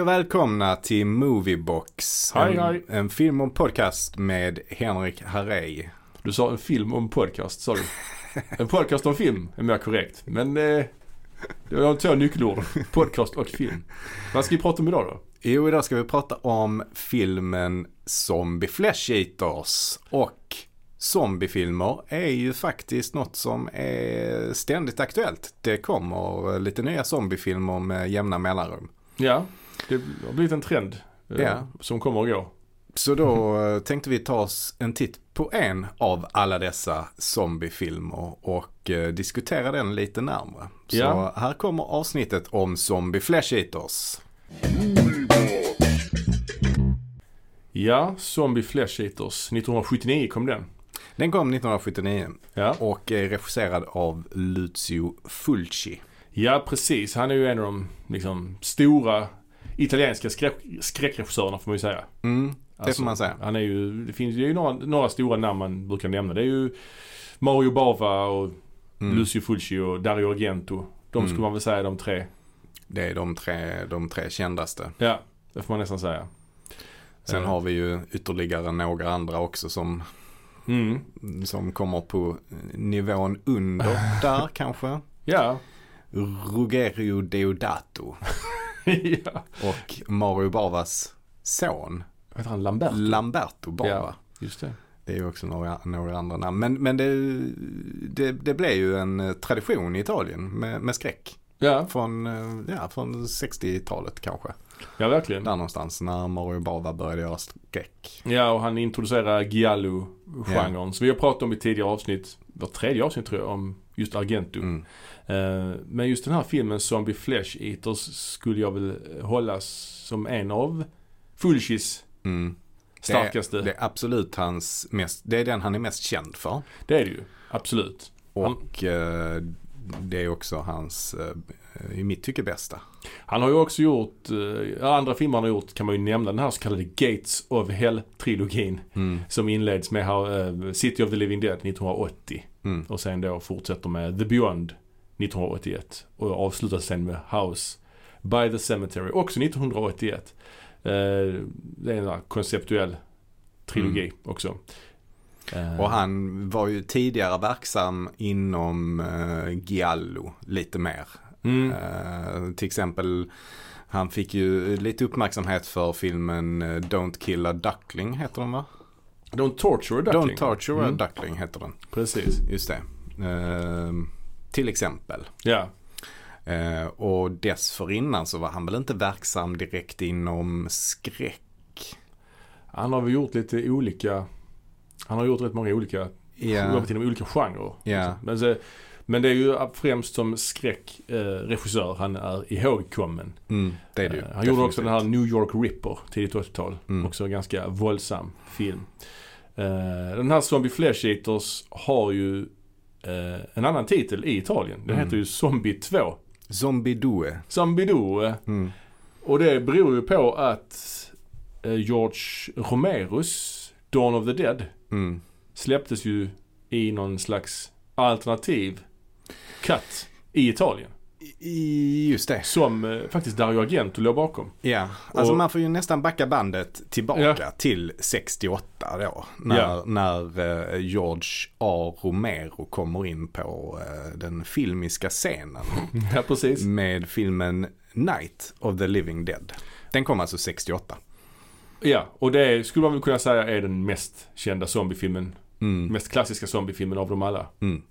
Hej och välkomna till Moviebox. Hej, en, hej. en film och podcast med Henrik Harrey. Du sa en film om podcast, sa du. En podcast om film är mer korrekt. Men eh, det var de två nyckelord. Podcast och film. Vad ska vi prata om idag då? Jo, idag ska vi prata om filmen Zombie Flesh Eaters. Och zombiefilmer är ju faktiskt något som är ständigt aktuellt. Det kommer lite nya zombiefilmer med jämna mellanrum. Ja, det har blivit en trend eh, Ja. som kommer och går. Så då eh, tänkte vi ta oss en titt på en av alla dessa zombiefilmer och eh, diskutera den lite närmare. Så Ja. här kommer avsnittet om Zombie Flesh Eaters. Ja, Zombie Flesh Eaters. 1979 kom den. Den kom 1979 Ja. och är regisserad av Lucio Fulci. ja, precis. Han är ju en av de liksom, stora italienska skräck, skräckregissörerna får man ju säga. Mm, det Alltså, får man säga. Han är ju, det finns ju några, några stora namn man brukar nämna. Det är ju Mario Bava och Mm. Lucio Fulci och Dario Argento. De Mm. skulle man väl säga de tre. Det är de tre, de tre kändaste. Ja, det får man nästan säga. Sen Eh, har vi ju ytterligare några andra också som, Mm. som kommer på nivån under där kanske. Ja. Rugerio Deodato ja. och Mario Bavas son Vad heter han? Lambert? Lamberto Bava. Ja. Just det. Det är ju också några, några andra namn. Men, men det, det, det blev ju en eh, tradition i Italien med, med skräck. Ja, Från, eh, ja, från 60-talet kanske. ja verkligen. Där någonstans när Mario Bava började göra skräck. Ja, och han introducerar Giallo-genren. Som vi har pratat om i tidigare avsnitt. Vårt tredje avsnitt tror jag om just Argento. Mm. Eh, Men just den här filmen Zombie Flesh Eaters skulle jag väl hållas som en av Fulcis Mm. starkaste. Det, det är absolut hans mest, det är den han är mest känd för. Det är det ju. Absolut. Och eh, det är också hans, eh, i mitt tycke, bästa. Han har ju också gjort, andra filmer han har gjort kan man ju nämna den här så kallade Gates of Hell-trilogin. Mm. Som inleds med City of the Living Dead 1980. Mm. Och sen då fortsätter med The Beyond 1981. Och avslutar sen med House by the Cemetery också 1981. Eh, det är en konceptuell trilogi också. Eh, Och han var ju tidigare verksam inom eh, Giallo lite mer. mm, Eh, till exempel, han fick ju lite uppmärksamhet för filmen eh, Don't Kill a Duckling heter den va? Don't Torture a Duckling. Don't Torture a Mm, Duckling heter den. Precis. Just det. Eh, till exempel. Ja. Eh, och dessförinnan så var han väl inte verksam direkt inom skräck. Han har väl gjort lite olika, han har gjort rätt många olika Ja, jobbat inom olika genrer. Ja. Men, så, men det är ju främst som skräckregissör eh, han är ihågkommen. mm, det är det ju. Eh, han gjorde också den här New York Ripper tidigt 80-tal. Mm. Också en ganska våldsam film. Eh, den här Zombie Flesh Eaters har ju eh, en annan titel i Italien. Den Mm. heter ju Zombie 2. Zombie Due. Zombie 2. Mm. Och det beror ju på att eh, George Romeros Dawn of the Dead Mm. släpptes ju i någon slags alternativ cut i Italien. Just det. Som eh, faktiskt Dario Argento låg bakom. Ja, alltså Och- man får ju nästan backa bandet tillbaka Ja. till 68 då. När, Ja. när eh, George A. Romero kommer in på eh, den filmiska scenen Ja, precis. med filmen Night of the Living Dead. Den kom alltså 68. Ja, och det skulle man väl kunna säga är den mest kända zombiefilmen. Mm. Mest klassiska zombiefilmen av dem alla. Mm.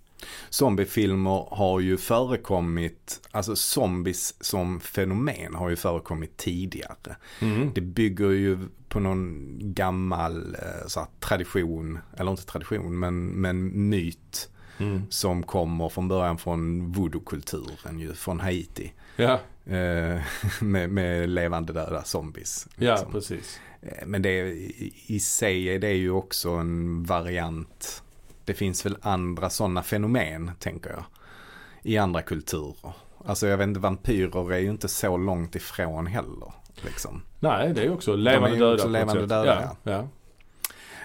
Zombiefilmer har ju förekommit, alltså zombies som fenomen har ju förekommit tidigare. Mm. Det bygger ju på någon gammal eh, så här, tradition, eller inte tradition, men, men myt Mm. som kommer från början från voodoo-kulturen ju, från Haiti. Ja, Eh, med, med levande döda zombies. ja liksom. precis. Eh, Men det är, i, i sig är det ju också en variant. Det finns väl andra sådana fenomen, tänker jag. I andra kulturer. Alltså jag vet inte, vampyrer är ju inte så långt ifrån heller. Liksom. Nej, det är ju också levande döda. också levande döda, ja.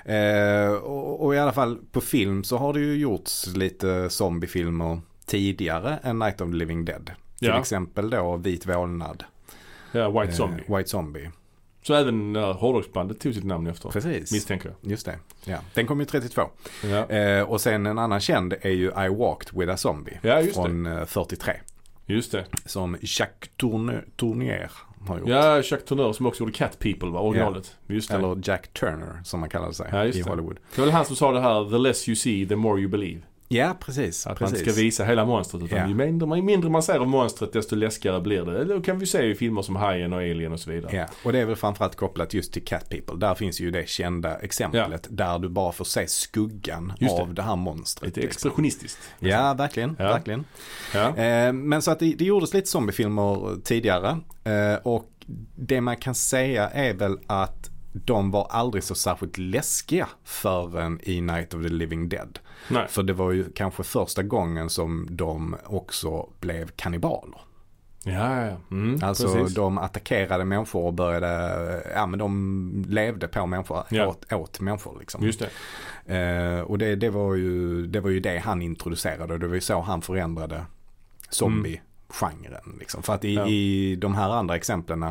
ja. Eh, och, och i alla fall på film så har det ju gjorts lite zombiefilmer tidigare än Night of the Living Dead. Till Ja. exempel då Vit vålnad. Ja, White Eh, Zombie. White Zombie. Så även uh, hårdrocksbandet tog sitt namn efter. Precis. Misstänker jag. Just det. Ja. Den kom ju 32. Ja, Eh, och sen en annan känd är ju I Walked With A Zombie. ja just det. från eh, 43. Just det. Som Jacques Tourne- Tournier har gjort. Ja, Jacques Tourneur som också gjorde Cat People var originalet. Just det. Eller Jack Turner som man kallade sig Ja, i det. Hollywood. Det var väl han som sa det här, the less you see, the more you believe. Ja, precis. Att precis. man inte ska visa hela monstret utan Ja. ju mindre, ju mindre man ser av monstret desto läskigare blir det. Eller kan vi se i filmer som Hajen och Alien och så vidare. Ja, och det är väl framförallt kopplat just till Cat People. Där finns ju det kända exemplet där du bara får se skuggan det. av det här monstret. Lite liksom. expressionistiskt. Ja, verkligen. Ja. verkligen. Ja. Eh, men så att det, det gjordes lite zombiefilmer tidigare. Eh, och det man kan säga är väl att de var aldrig så särskilt läskiga förrän i Night of the Living Dead. Nej. För det var ju kanske första gången som de också blev kannibaler. Ja, ja, ja. Mm, Alltså precis. de attackerade människor och började, ja men de levde på människor, Ja. åt, åt människor liksom. Just det. Eh, och det, det, var ju, det var ju det han introducerade och det var ju så han förändrade zombie-genren. Liksom. För att i, Ja. i de här andra exemplen,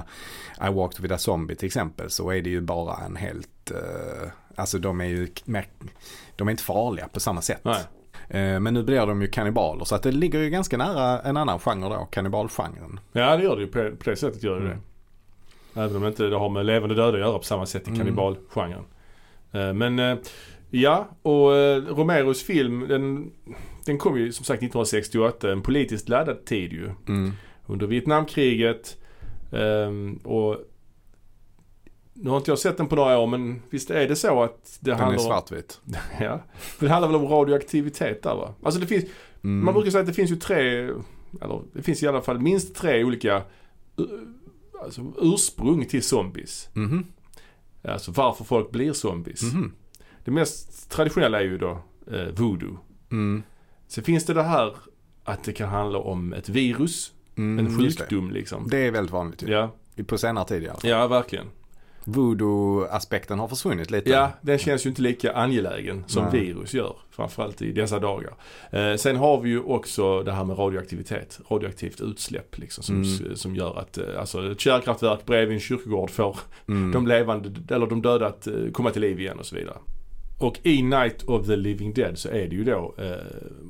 I walked with a zombie till exempel, så är det ju bara en helt, eh, alltså de är ju mer, de är inte farliga på samma sätt. Eh, men nu blir de ju kannibaler så att det ligger ju ganska nära en annan genre då, kannibalgenren. Ja, det gör det ju. På, på det sättet gör det Mm. Även om inte det har med levande döda att göra på samma sätt i Mm. kannibalgenren. Eh, Men eh, ja, och eh, Romeros film den, den kom ju som sagt 1968. En politiskt laddad tid ju. Mm. Under Vietnamkriget. ehm, och nu har inte jag sett den på några år men visst är det så att det Den är handlar om... svartvit. Ja. Det handlar väl om radioaktivitet där va? Alltså det finns, Mm. man brukar säga att det finns ju tre, eller det finns i alla fall minst tre olika uh, alltså, ursprung till zombies. Mhm. Alltså varför folk blir zombies. Mhm. Det mest traditionella är ju då eh, voodoo. Mm. Sen finns det det här att det kan handla om ett virus, Mm, en just det. sjukdom liksom. Det är väldigt vanligt ju. Ja, På senare tid i alla fall. ja verkligen. Voodoo-aspekten har försvunnit lite. Ja, den känns ju inte lika angelägen som Nej. virus gör. Framförallt i dessa dagar. Eh, sen har vi ju också det här med radioaktivitet. Radioaktivt utsläpp liksom som, Mm. som gör att eh, alltså, ett kärnkraftverk bredvid en kyrkogård får Mm. de levande, eller de döda att eh, komma till liv igen och så vidare. Och i Night of the Living Dead så är det ju då, eh,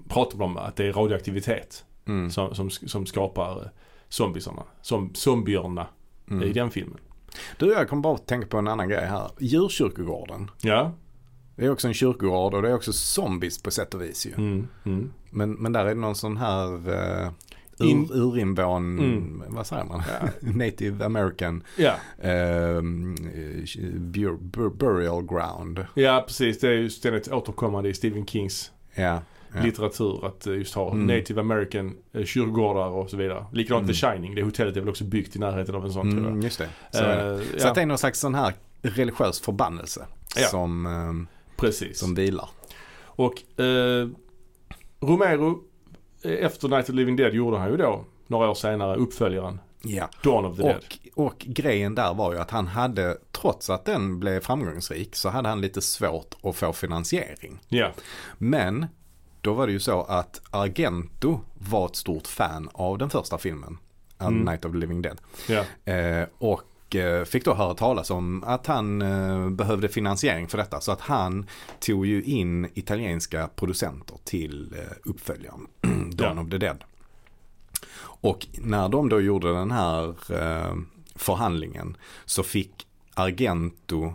pratar de om att det är radioaktivitet Mm. som, som, som skapar eh, zombiesarna, som, zombierna Mm. i den filmen. Du, jag kommer bara att tänka på en annan grej här. Djurkyrkogården. Ja, Det är också en kyrkogård och det är också zombies på sätt och vis ju. mm, mm. Men, men där är det någon sån här In- ur, urinvån, Mm. vad säger man? Ja. Native American ja. ehm, bur, bur, burial ground. Ja precis, det är ju ständigt återkommande i Stephen Kings Ja. Litteratur att eh, just ha Mm. native american eh, kyrkogårdar och så vidare. Likadant Mm. The Shining, det hotellet är väl också byggt i närheten av en sån tror jag. Mm, just det. Så. Eh, så att det är någon slags sån här religiös förbannelse som, ehm, precis. som vilar. Och eh, Romero, eh, efter Night of the Living Dead gjorde han ju då några år senare uppföljaren Ja. Dawn of the Dead. Och, och grejen där var ju att han hade, trots att den blev framgångsrik, så hade han lite svårt att få finansiering. Ja, Men då var det ju så att Argento var ett stort fan av den första filmen, Mm. Night of the Living Dead. ja, Eh, och eh, fick då höra talas om att han eh, behövde finansiering för detta. Så att han tog ju in italienska producenter till eh, uppföljaren, Dawn Ja. of the Dead. Och när de då gjorde den här eh, förhandlingen så fick Argento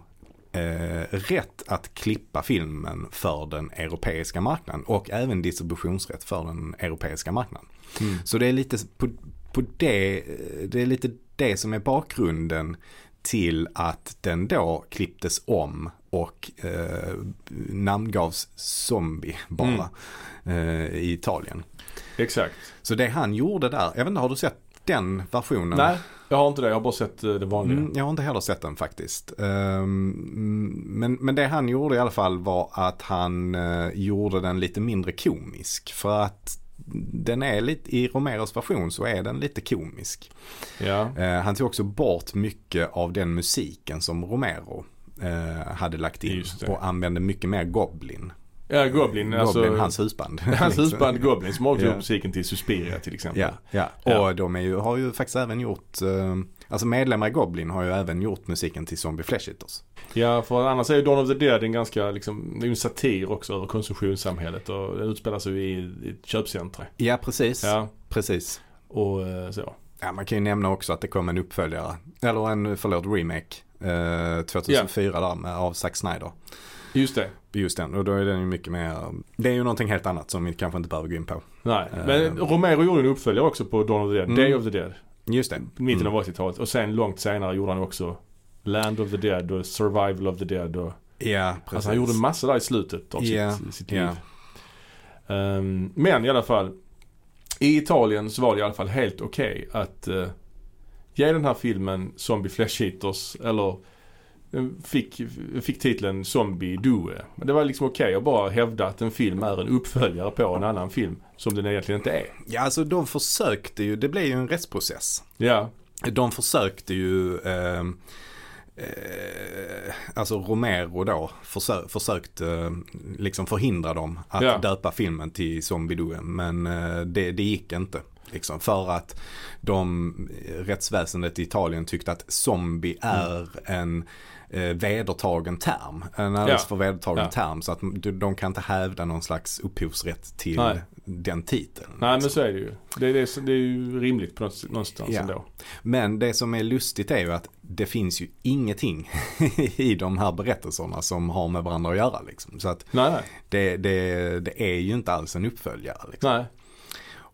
eh, rätt att klippa filmen för den europeiska marknaden och även distributionsrätt för den europeiska marknaden. mm. Så det är lite på, på det, det är lite det som är bakgrunden till att den då klipptes om och eh, namngavs Zombie bara eh, i Italien. exakt. Så det han gjorde där, jag vet inte, har du sett den versionen? Nej, jag har inte det. Jag har bara sett eh, det vanliga. Mm, jag har inte heller sett den faktiskt. Ehm, men, men det han gjorde i alla fall var att han eh, gjorde den lite mindre komisk. För att den är lite, i Romeros version så är den lite komisk. Ja, Eh, han tog också bort mycket av den musiken som Romero eh, hade lagt in. Och använde mycket mer Goblin. ja Goblin. alltså, Goblin, hans husband. hans Liksom. husband Goblin som också Ja. gjort musiken till Suspiria till exempel. Ja, ja. Ja. och de är ju, har ju faktiskt även gjort eh, Alltså medlemmar i Goblin har ju även gjort musiken till Zombie Flesh Eaters. Ja, för annars är ju Dawn of the Dead en ganska, liksom, en satir också över konsumtionssamhället och det utspelar sig i, i ett köpcentra. Ja, precis. Ja, Precis. och eh, så. Ja, man kan ju nämna också att det kom en uppföljare, eller en, förlåt, remake. Eh, 2004 där med, av Zack Snyder. Just det. Just den, och då är den ju mycket mer, det är ju någonting helt annat som vi kanske inte behöver gå in på. Nej, Eh. men Romero gjorde en uppföljare också på Dawn of the Dead, Mm. Day of the Dead. Just det. Mitten Mm. av 80-talet. Och sen långt senare gjorde han också Land of the Dead och Survival of the Dead och Ja, precis. Alltså han gjorde massor där i slutet av Ja, sitt, sitt liv. ja. Ehm, men i alla fall. I Italien så var det i alla fall helt okej att uh, ge den här filmen Zombie Flesh Eaters eller fick, fick titeln Zombie Due. Men det var liksom okej att bara hävda att en film är en uppföljare på en annan film som den egentligen inte är. Ja, alltså de försökte ju, det blev ju en rättsprocess. Ja, De försökte ju, eh, eh, alltså Romero då, försö försökte eh, liksom förhindra dem att Ja. döpa filmen till Zombie Due. Men eh, det, det gick inte. Liksom, för att de, rättsväsendet i Italien tyckte att zombie är en eh, vedertagen term. En alldeles Ja. för vedertagen Ja. term. Så att de, kan inte hävda någon slags upphovsrätt till Nej. den titeln. nej men liksom. så är det ju. Det, är- det, är- det är ju rimligt på något, någonstans Ja. ändå. Men det som är lustigt är ju att det finns ju ingenting i de här berättelserna som har med varandra att göra. Liksom. Så att nej. det, det, det är ju inte alls en uppföljare. Liksom. nej.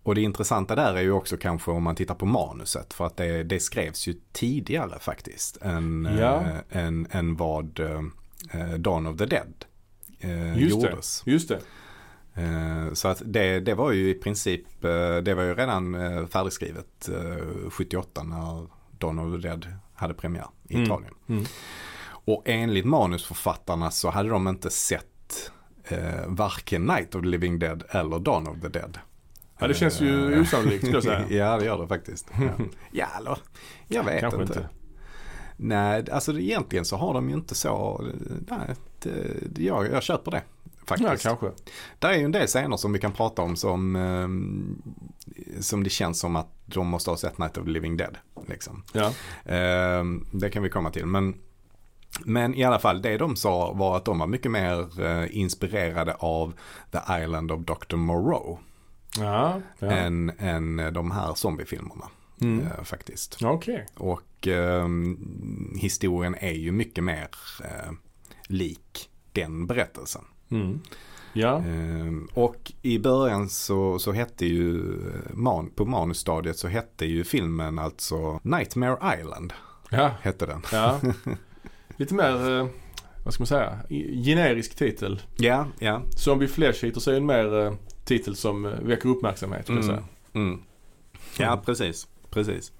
Och det intressanta där är ju också kanske om man tittar på manuset. För att det, det skrevs ju tidigare faktiskt än, Ja. eh, än, än vad eh, Dawn of the Dead eh, Just det. gjordes. Just det. Så att det, det var ju i princip, det var ju redan färdigskrivet eh, 78 när Dawn of the Dead hade premiär i Mm. Italien. Mm. Och enligt manusförfattarna så hade de inte sett varken Night of the Living Dead eller Dawn of the Dead. Ja, det känns ju Eh, osannolikt skulle jag säga. ja, det gör det faktiskt. Ja, ja eller, jag vet Kanske inte. inte. Nej, alltså egentligen så har de ju inte så, nej, det, jag, jag köper det. Faktiskt. Ja, kanske. Där är ju en del scener som vi kan prata om som, ehm, som det känns som att de måste ha sett Night of the Living Dead. Liksom. Ja. Ehm, det kan vi komma till. Men, men i alla fall, det de sa var att de var mycket mer eh, inspirerade av The Island of Dr. Moreau Ja. ja. än, än de här zombiefilmerna. Mm. eh, faktiskt. Okej. Och ehm, historien är ju mycket mer eh, lik den berättelsen. Mm. Ja. Ehm, och i början så, så hette ju, eh, man, på manusstadiet så hette ju filmen alltså Nightmare Island. Ja. Hette den. Ja. Lite mer, eh, vad ska man säga, generisk titel. Ja, ja. Zombie Flesh Eaters är en mer eh, titel som eh, väcker uppmärksamhet Mm. säga. Mm. Ja, precis. Precis.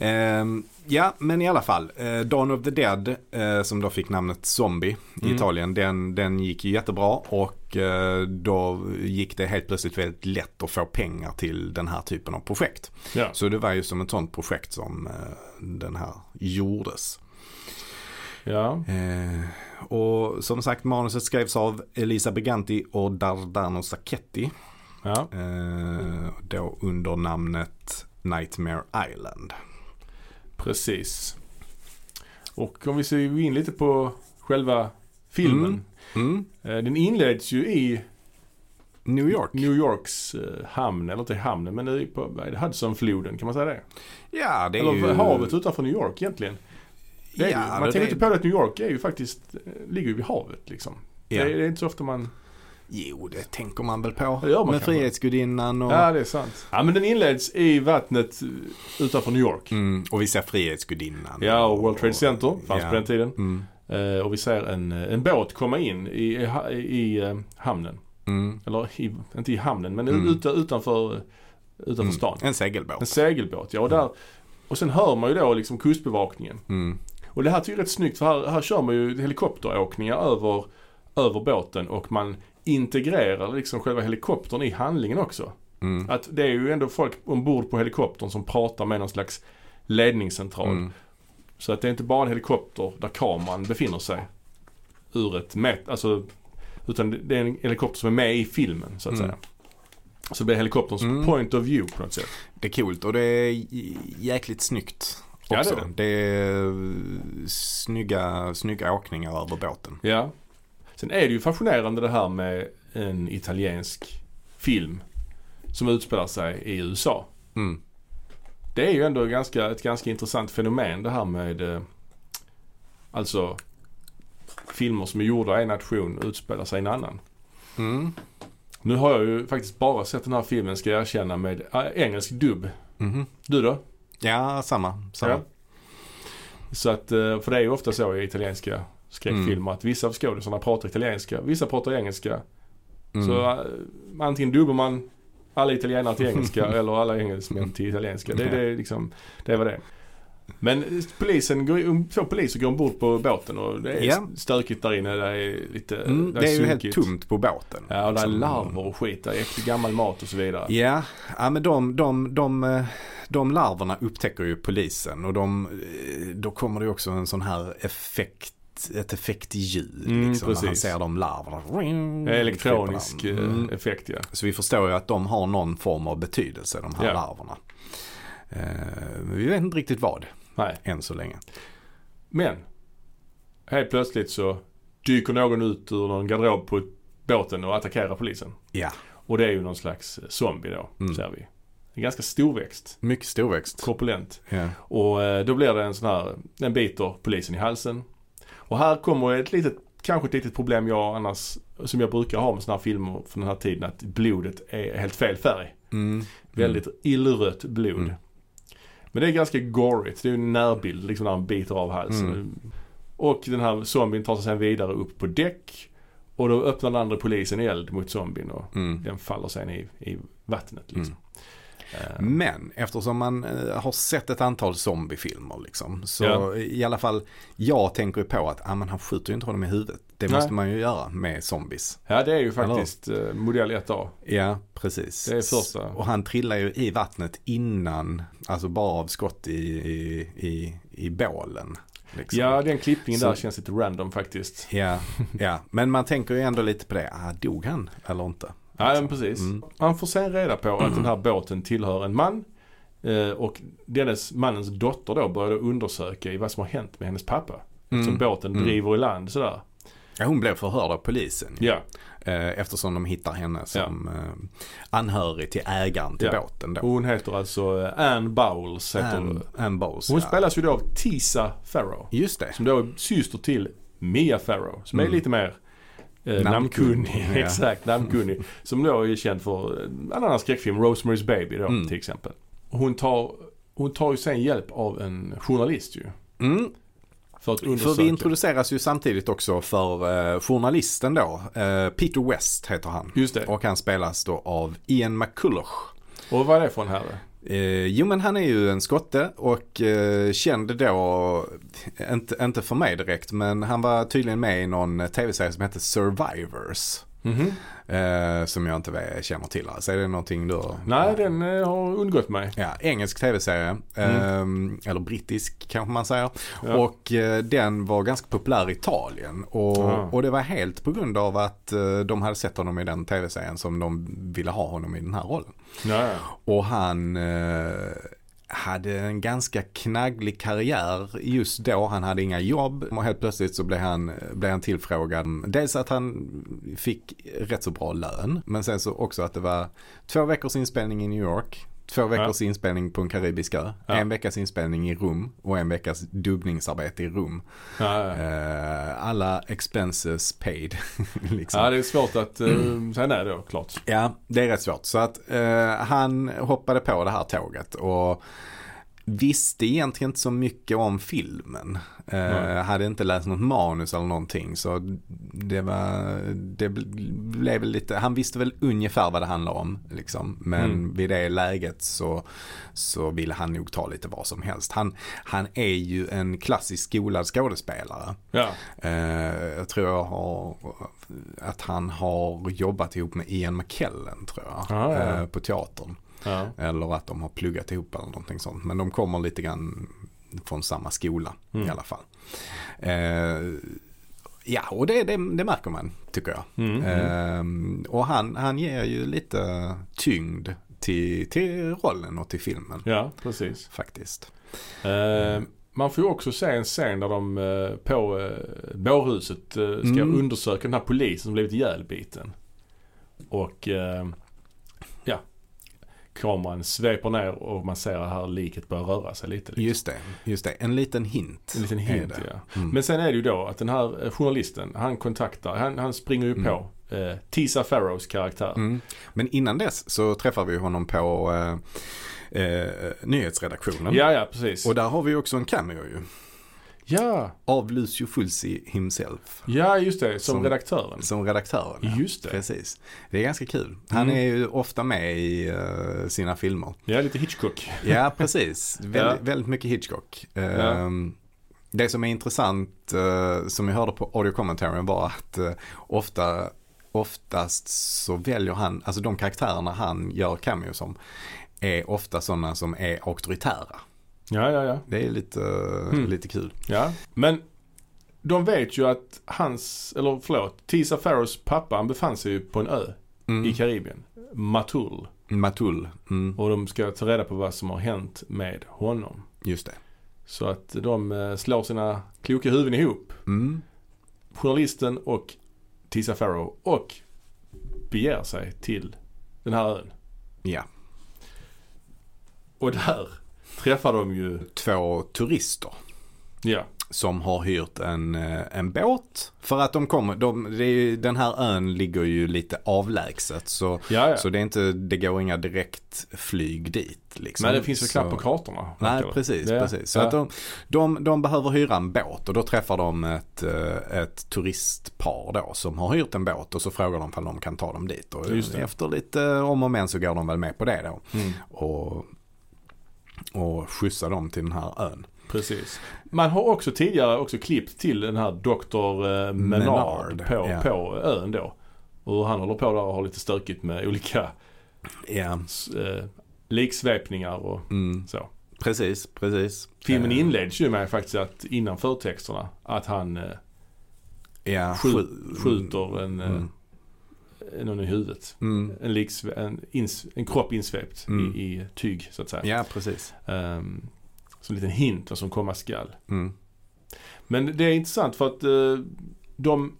Ehm, ja, men i alla fall. Uh, Dawn of the Dead, eh, som då fick namnet Zombie i Mm. Italien, den, den gick ju jättebra och då gick det helt plötsligt väldigt lätt att få pengar till den här typen av projekt. Ja. Så det var ju som ett sånt projekt som den här gjordes. Ja. Och som sagt manuset skrevs av Elisa Briganti och Dardano Sacchetti. Ja. Eh, då under namnet Nightmare Island. Precis. Och om vi ser in lite på själva filmen. Mm. Eh, Den inleds ju i New York. New Yorks eh, hamn, eller inte hamnen men det är på Hudsonfloden, kan man säga det? Ja, det är eller ju... havet utanför New York egentligen. Det är Ja, ju, man det- tänker inte på det att New York är ju faktiskt, ligger ju vid havet liksom. Ja. Det, är, det är inte så ofta man... Jo, det tänker man väl på. Det gör man Med. Frihetsgudinnan och... Ja, det är sant. Ja, men den inleds i vattnet utanför New York. Mm, och vi ser Frihetsgudinnan. Ja, och World Trade Center fanns Ja. på den tiden. Mm, Eh, och vi ser en, en båt komma in i, i, i eh, hamnen. mm, Eller i, inte i hamnen, men Mm. ut, utanför, utanför mm. stan. En segelbåt. En segelbåt, ja. Och, där, och sen hör man ju då liksom kustbevakningen. Och det här tycker jag är rätt snyggt för här, här kör man ju helikopteråkningar över, över båten och man integrerar liksom själva helikoptern i handlingen också. mm, Att det är ju ändå folk ombord på helikoptern som pratar med någon slags ledningscentral. mm, Så att det är inte bara en helikopter där kameran befinner sig. Ur ett mät, alltså. Utan det- är en helikopter som är med i filmen så att Mm. säga. Så det blir helikopterns Mm. point of view på något sätt. Det är coolt och det är jäkligt snyggt Ja, också. det är det. det är snygga, snygga åkningar över båten. Ja. Sen är det ju fascinerande det här med en italiensk film som utspelar sig i USA. Mm. Det är ju ändå ganska, ett ganska intressant fenomen det här med eh, alltså filmer som är gjorda i en nation utspelar sig i en annan. Mm. Nu har jag ju faktiskt bara sett den här filmen ska jag erkänna med äh, engelsk dubb. Mhm. Du då? Ja, samma. samma. Ja. Så att, eh, för det är ju ofta så i italienska skräckfilmer att vissa av skådisarna pratar italienska, vissa pratar engelska. Mm. Så äh, antingen dubbar man alla italienare till engelska eller alla engelsmän till italienska. Det, det, är liksom, det är vad det är. Men polisen, går, um, två poliser går ombord på båten och det är Ja. stökigt där inne. Det är lite, Mm, det är ju helt tomt på båten. Ja, och det är Som- larver och skit. Det är äcklig gammal mat och så vidare. Ja, ja men de, de, de, eh, de larverna upptäcker ju polisen och de, eh, då kommer det också en sån här effekt ett effektljud Mm, liksom, när han precis. ser de larverna. Det Elektronisk Mm. effekt ja. Så vi förstår ju att de har någon form av betydelse de här Ja. larverna. Men vi vet inte riktigt vad Nej. än så länge. Men. Helt plötsligt så dyker någon ut ur någon garderob på båten och attackerar polisen. Ja, Och det är ju någon slags zombie då, Mm. ser vi. En ganska storväxt. mycket storväxt. Korpulent. Ja. Och eh, då blir det en sån här, den biter polisen i halsen. Och här kommer ett litet, kanske ett litet problem jag annars, som jag brukar ha med såna här filmer från den här tiden, att blodet är helt fel färg. Mm. Väldigt illrött blod. Mm. Men det är ganska gorigt. Det är en närbild liksom när han biter av halsen. Mm. Och den här zombien tar sig sen vidare upp på däck. Och då öppnar den andra polisen eld mot zombien och Mm. den faller sen i, i vattnet liksom. Eh, Men eftersom man eh, har sett ett antal zombiefilmer liksom. Så Ja. i alla fall jag tänker ju på att ah, men han skjuter ju inte honom i huvudet. Det Nej. måste man ju göra med zombies. Ja det är ju faktiskt eh, modell 1A. Ja, precis. Det är första. Och han trillar ju i vattnet innan, alltså bara av skott i, i, i, i bålen. Liksom. Ja den klippningen Så- där känns lite random faktiskt. Ja, ja, men man tänker ju ändå lite på det. Ah, dog han eller inte? Ja men precis. Mm. Han får sen reda på att den här båten tillhör en man. eh, Och dennes, mannens dotter då började undersöka i vad som har hänt med hennes pappa. Mm. Som båten Mm. driver i land sådär. Ja, hon blev förhörd av polisen. Ja. Eh, Eftersom de hittar henne som eh, anhörig till ägaren till Ja. båten då. Hon heter alltså eh, Anne Bowles. Heter Anne, hon. Anne Bowles. Hon ja. spelas ju då av Tisa Farrow. Just det. Som då är syster till Mia Farrow. Som är Mm. lite mer eh, Namnkunnig, ja. Exakt, namnkunnig. Som då är känd för en annan skräckfilm, Rosemary's Baby då Mm. till exempel. Hon tar, hon tar ju sen hjälp av en journalist ju. Mm. För. För vi introduceras ju samtidigt också för eh, journalisten då. Eh, Peter West heter han. Just det. Och han spelas då av Ian McCulloch. Och vad är det för en herre? Eh, jo men han är ju en skotte och eh, kände då, inte, inte för mig direkt, men han var tydligen med i någon tv-serie som hette Survivors. Mhm. Eh, som jag inte känner till. Alltså är det någonting du Nej, den eh, har undgått mig. Ja, engelsk tv-serie. Mm. Eh, eller brittisk kanske man säger. Ja. Och eh, den var ganska populär i Italien. Och, och det var helt på grund av att eh, de hade sett honom i den tv-serien som de ville ha honom i den här rollen. Ja, Och han eh, hade en ganska knagglig karriär just då. Han hade inga jobb och helt plötsligt så blev han, blev han tillfrågad. Dels att han fick rätt så bra lön. Men sen så också att det var två veckors inspelning i New York. Två veckors inspelning på en karibisk ö. Ja. En veckas inspelning i Rom och en veckas dubbningsarbete i Rom. ja, ja. Eh, alla expenses paid. liksom. ja det är svårt att uh, säga nej då, klart. Ja, det är rätt svårt. Så att eh, han hoppade på det här tåget och visste egentligen inte så mycket om filmen. Eh, hade inte läst något manus eller någonting. Så det var, det blev lite, han visste väl ungefär vad det handlar om. Liksom. Men Mm. vid det läget så, så ville han nog ta lite vad som helst. Han, han är ju en klassisk skolad skådespelare. Ja, Eh, jag tror jag har att han har jobbat ihop med Ian McKellen tror jag. Ah, ja. eh, på teatern. Ja. Eller att de har pluggat ihop eller någonting sånt. Men de kommer lite grann från samma skola Mm. i alla fall. Eh, ja, och det, det, det märker man tycker jag. Mm, mm. Eh, och han, han ger ju lite tyngd till, till rollen och till filmen Ja, precis. faktiskt. Eh, man får ju också se en scen där de eh, på eh, bårhuset eh, ska Mm. undersöka den här polisen som blivit ihjälbiten. Och eh, ja, kameran sveper ner och man ser att här liket börjar röra sig lite. Liksom. Just det, just det. En liten hint. En liten hint ja. Mm. Men sen är det ju då att den här eh, journalisten, han kontaktar, han, han springer ju Mm. på eh, Tisa Farrows karaktär. Mm. Men innan dess så träffar vi honom på eh, eh, nyhetsredaktionen. Ja, ja precis. Och där har vi också en cameo ju. Ja, Av Lucio Fulci himself. ja just det, som, Som- redaktören. Som redaktören. ja. Just det. Precis. Det är ganska kul. Han Mm. är ju ofta med i eh, sina filmer. Ja, lite Hitchcock. Ja, precis. Väldigt, Ja. väldigt mycket Hitchcock. Ehm, Det som är intressant, eh, som jag hörde på audio commentaren var att eh, ofta, oftast så väljer han, alltså de karaktärerna han gör cameo som, är ofta sådana som är auktoritära. Ja, ja, ja. Det är lite, Mm. lite kul. Ja, men de vet ju att hans, eller förlåt, Tisa Farrows pappa han befann sig ju på en ö Mm. i Karibien. Matul. Matul, mm. Och de ska ta reda på vad som har hänt med honom. just det. Så att de eh, slår sina kloka huvuden ihop. Mm. Journalisten och Tisa Farrow och beger sig till den här ön. Ja, Och där träffar de ju, två turister. ja, som har hyrt en, eh, en båt. För att de kommer, de, ju- den här ön ligger ju lite avlägset så, ja, ja. så det, är inte, det går inga direktflyg dit. Liksom. Men det finns väl knappt på kartorna. Nej, verkar det. precis. Precis. Så ja. att de, de, de behöver hyra en båt och då träffar de ett, eh, ett turistpar då som har hyrt en båt och så frågar de om de kan ta dem dit. Och efter lite om och men så går de väl med på det då. Mm, Och, och skjutsar dem till den här ön. precis. Man har också tidigare också klippt till den här Dr. eh, Menard, på, ja. på ön då. Och han håller på där och har lite stökigt med olika Ja, eh, liksvepningar och mm, så. precis, precis. Filmen Eh, inleds ju med faktiskt att innan förtexterna att han eh, Ja, skjut, skjut- skjuter en, Mm. Någon i huvudet. Mm. En, liksve, en, ins, en kropp insvept Mm. i, i tyg så att säga. Ja, precis. Um, som en liten hint vad som komma skall. Mm. Men det är intressant för att eh, de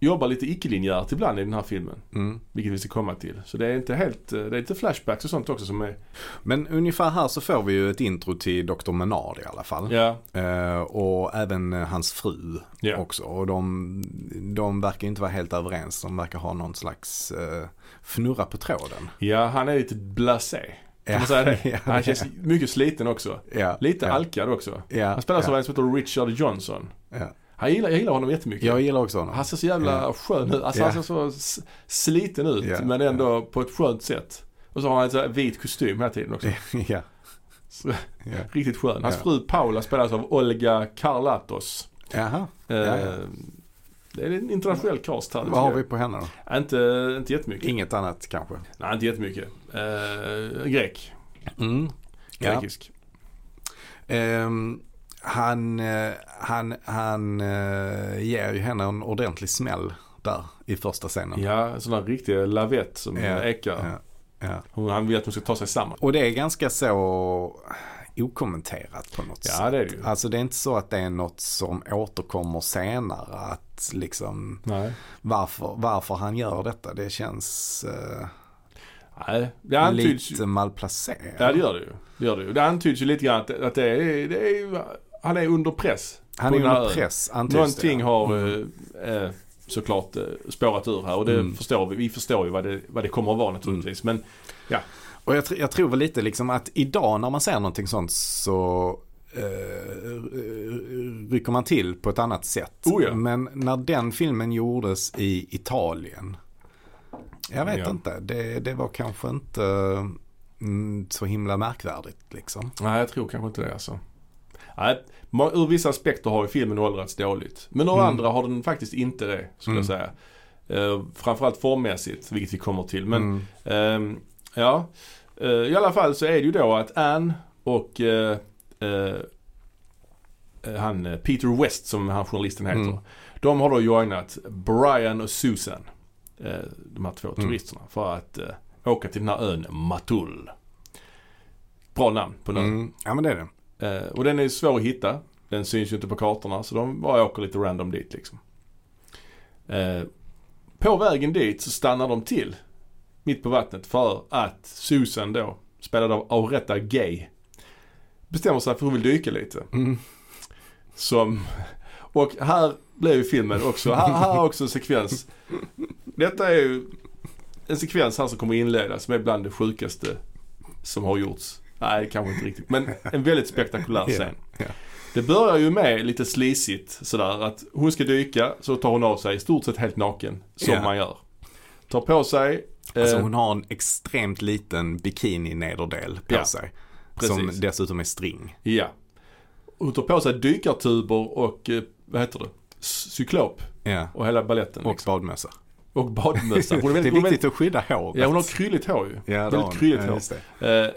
jobbar lite icke-linjärt ibland i den här filmen. Mm. Vilket vi ska komma till. Så det är inte helt, eh, det är lite flashbacks och sånt också som är, Men ungefär här så får vi ju ett intro till Dr. Menard i alla fall. ja, Eh, och även eh, hans fru ja. också. Och de, de verkar inte vara helt överens. De verkar ha någon slags eh, fnurra på tråden. Ja, han är lite blasé. Kan man säga det? Han känns mycket sliten också. Ja, Lite alkad också. Han spelar som ja, en som heter Richard Johnson. Han gillar, jag gillar honom jättemycket. Jag gillar också honom. Han ser så jävla Ja. skön ut. Alltså Ja. han ser så sliten ut Ja, men ändå på ett skönt sätt. Och så har han en vit kostym hela tiden också. ja. Så, riktigt skön. Hans fru Paula spelas av Olga Karlatos. Jaha, Eh, Ja, ja. Det är en internationell cast här. vad har vi på henne då? Inte, inte jättemycket. Inget annat kanske? Nej, inte jättemycket. Eh, grek. Mm. Grekisk. Ehm, han eh, han, han eh, ger ju henne en ordentlig smäll där i första scenen. Ja, en sån där riktig lavett som Ja, ekar. Ja, ja. Han vill att hon ska ta sig samman. Och det är ganska så okommenterat på något sätt. Ja, det är det ju. Alltså det är inte så att det är något som återkommer senare. Att liksom Nej. varför, varför han gör detta. Det känns eh, Nej, det antyds lite malplacerat. Ja, det gör det ju. Det, gör det, ju. det antyds ju lite grann att, att det, är, det är, han är under press. Han är under press Någonting det. har Mm. eh, eh, såklart eh, spårat ur här och det Mm. förstår vi. Vi förstår ju vad det, vad det kommer att vara naturligtvis. Men Och jag, jag tror väl lite liksom att idag när man ser någonting sånt så eh, rycker man till på ett annat sätt. Oh ja. Men när den filmen gjordes i Italien. Jag vet Ja. inte. Det, det var kanske inte mm, så himla märkvärdigt liksom. nej, jag tror kanske inte det alltså. Nej, ur vissa aspekter har ju filmen åldrats dåligt. Men ur Mm. andra har den faktiskt inte det, skulle jag säga. Eh, framförallt formmässigt, vilket vi kommer till. Men Mm. Ehm, ja, Eh, i alla fall så är det ju då att Anne och eh, han Peter West som han journalisten heter. Mm. De har då joinat Brian och Susan. De här två Mm. turisterna för att åka till den här ön Matul. Bra namn på den. Mm. Ja men det är det. Eh, och den är svår att hitta. Den syns ju inte på kartorna så de bara åker lite random dit liksom. Eh, på vägen dit så stannar de till mitt på vattnet för att Susan då, spelad av Auretta Gay, bestämmer sig för att hon vill dyka lite. Mm. Som, och här blev ju filmen också, här, här är också en sekvens. Detta är ju en sekvens här som kommer inledas som är bland det sjukaste som har gjorts. Nej, kanske inte riktigt. Men en väldigt spektakulär scen. Ja. Det börjar ju med lite slisigt sådär att hon ska dyka så tar hon av sig i stort sett helt naken. Som Ja. man gör. Tar på sig. Alltså eh, hon har en extremt liten bikini-nederdel på Ja, sig. precis. Som dessutom är string. Ja. Hon tar på sig dykartuber och eh, vad heter det? Cyklop Ja. och hela balletten. Och liksom. badmössa. och badmössa. Hon är det väldigt, är hon är viktigt att skydda håret. Ja, hon har krylligt hår ju. Ja, det väldigt krylligt Ja, hår. det. Och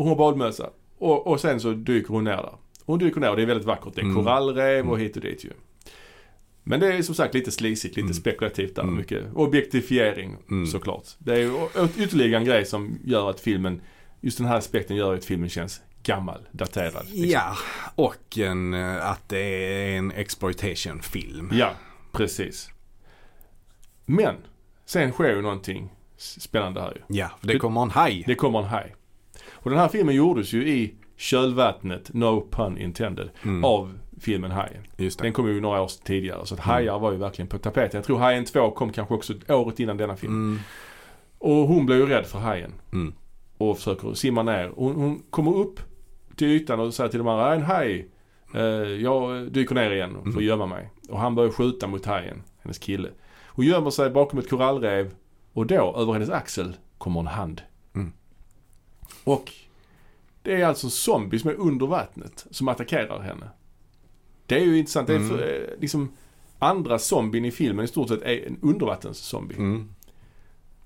hon har badmössa. Och, och sen så dyker hon ner där. Hon dyker ner och det är väldigt vackert. Det är Mm. korallrev och Mm. hit och dit ju. Men det är som sagt lite slisigt, lite Mm. spekulativt där. Mm. Mycket objektifiering Mm. såklart. Det är ju ytterligare en grej som gör att filmen, just den här aspekten gör att filmen känns gammal, daterad. liksom. Ja, och en, eh, att det är en exploitation-film. Ja, precis. Men, sen sker ju någonting spännande här ju. Ja, för det kommer en haj. Det kommer en haj. Och den här filmen gjordes ju i kölvattnet, no pun intended, Mm, av filmen Hajen. Den kom ju några år tidigare så att Mm. hajar var ju verkligen på tapeten. Jag tror Hajen 2 kom kanske också året innan denna film. Mm, Och hon blev ju rädd för hajen mm, och försöker simma ner. Hon, hon kommer upp till ytan och säger till de andra, en haj. Eh, jag dyker ner igen och får Mm. gömma mig. Och han börjar skjuta mot hajen, hennes kille. Hon gömmer sig bakom ett korallrev och då, över hennes axel, kommer en hand. Mm. Och det är alltså en zombie som är under vattnet som attackerar henne. Det är ju intressant. Det är för, eh, liksom andra zombien i filmen i stort sett är en undervattenszombie. mm.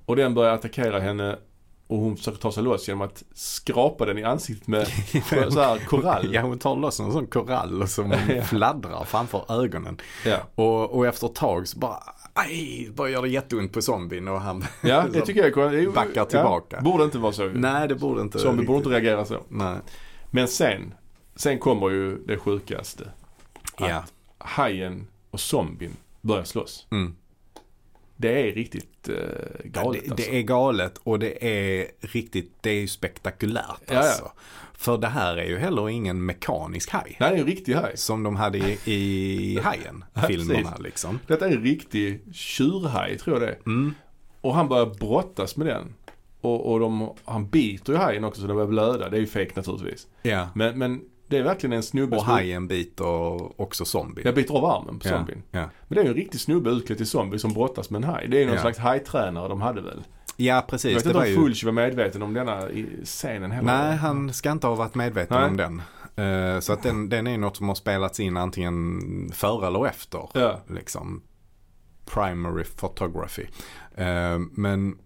Och den börjar attackera henne och hon försöker ta sig loss genom att skrapa den i ansiktet med så här korall. Ja, hon tar loss en sån korall som fladdrar framför ögonen. Ja. Och, och efter ett tag så bara, aj, börjar göra det jätteont på zombien och han Ja, det tycker jag är Backar tillbaka. Ja, borde inte vara så. Nej, det borde inte Zombie borde inte reagera så. Nej. Men sen, sen kommer ju det sjukaste. Ja. Att hajen och zombien börjar slåss. Mm. Det är riktigt eh, galet det, alltså. det är galet och det är riktigt, det är ju spektakulärt Ja, ja. alltså. För det här är ju heller ingen mekanisk haj. Det här är en riktig haj. Som de hade i, i Hajen, Ja, filmerna liksom. Detta är en riktig tjurhaj tror jag det är. Mm. Och han börjar brottas med den. Och, och de, han biter ju hajen också så den börjar blöda. Det är ju fake naturligtvis. Ja. Men, men det är verkligen en snubbe Och hajen biter också zombien. Jag biter av armen på Ja, zombien. ja. Men det är ju en riktig snubbe utklädd till zombie som brottas med en haj. Det är någon Ja. slags hajtränare de hade väl. ja, Jag precis. vet Det inte om ju... Var medveten om denna scenen heller. Nej, han ska inte ha varit medveten Nej. om den. Eh, så att den, den är något som har spelats in antingen före eller efter. Ja. Liksom primary photography. Eh, men,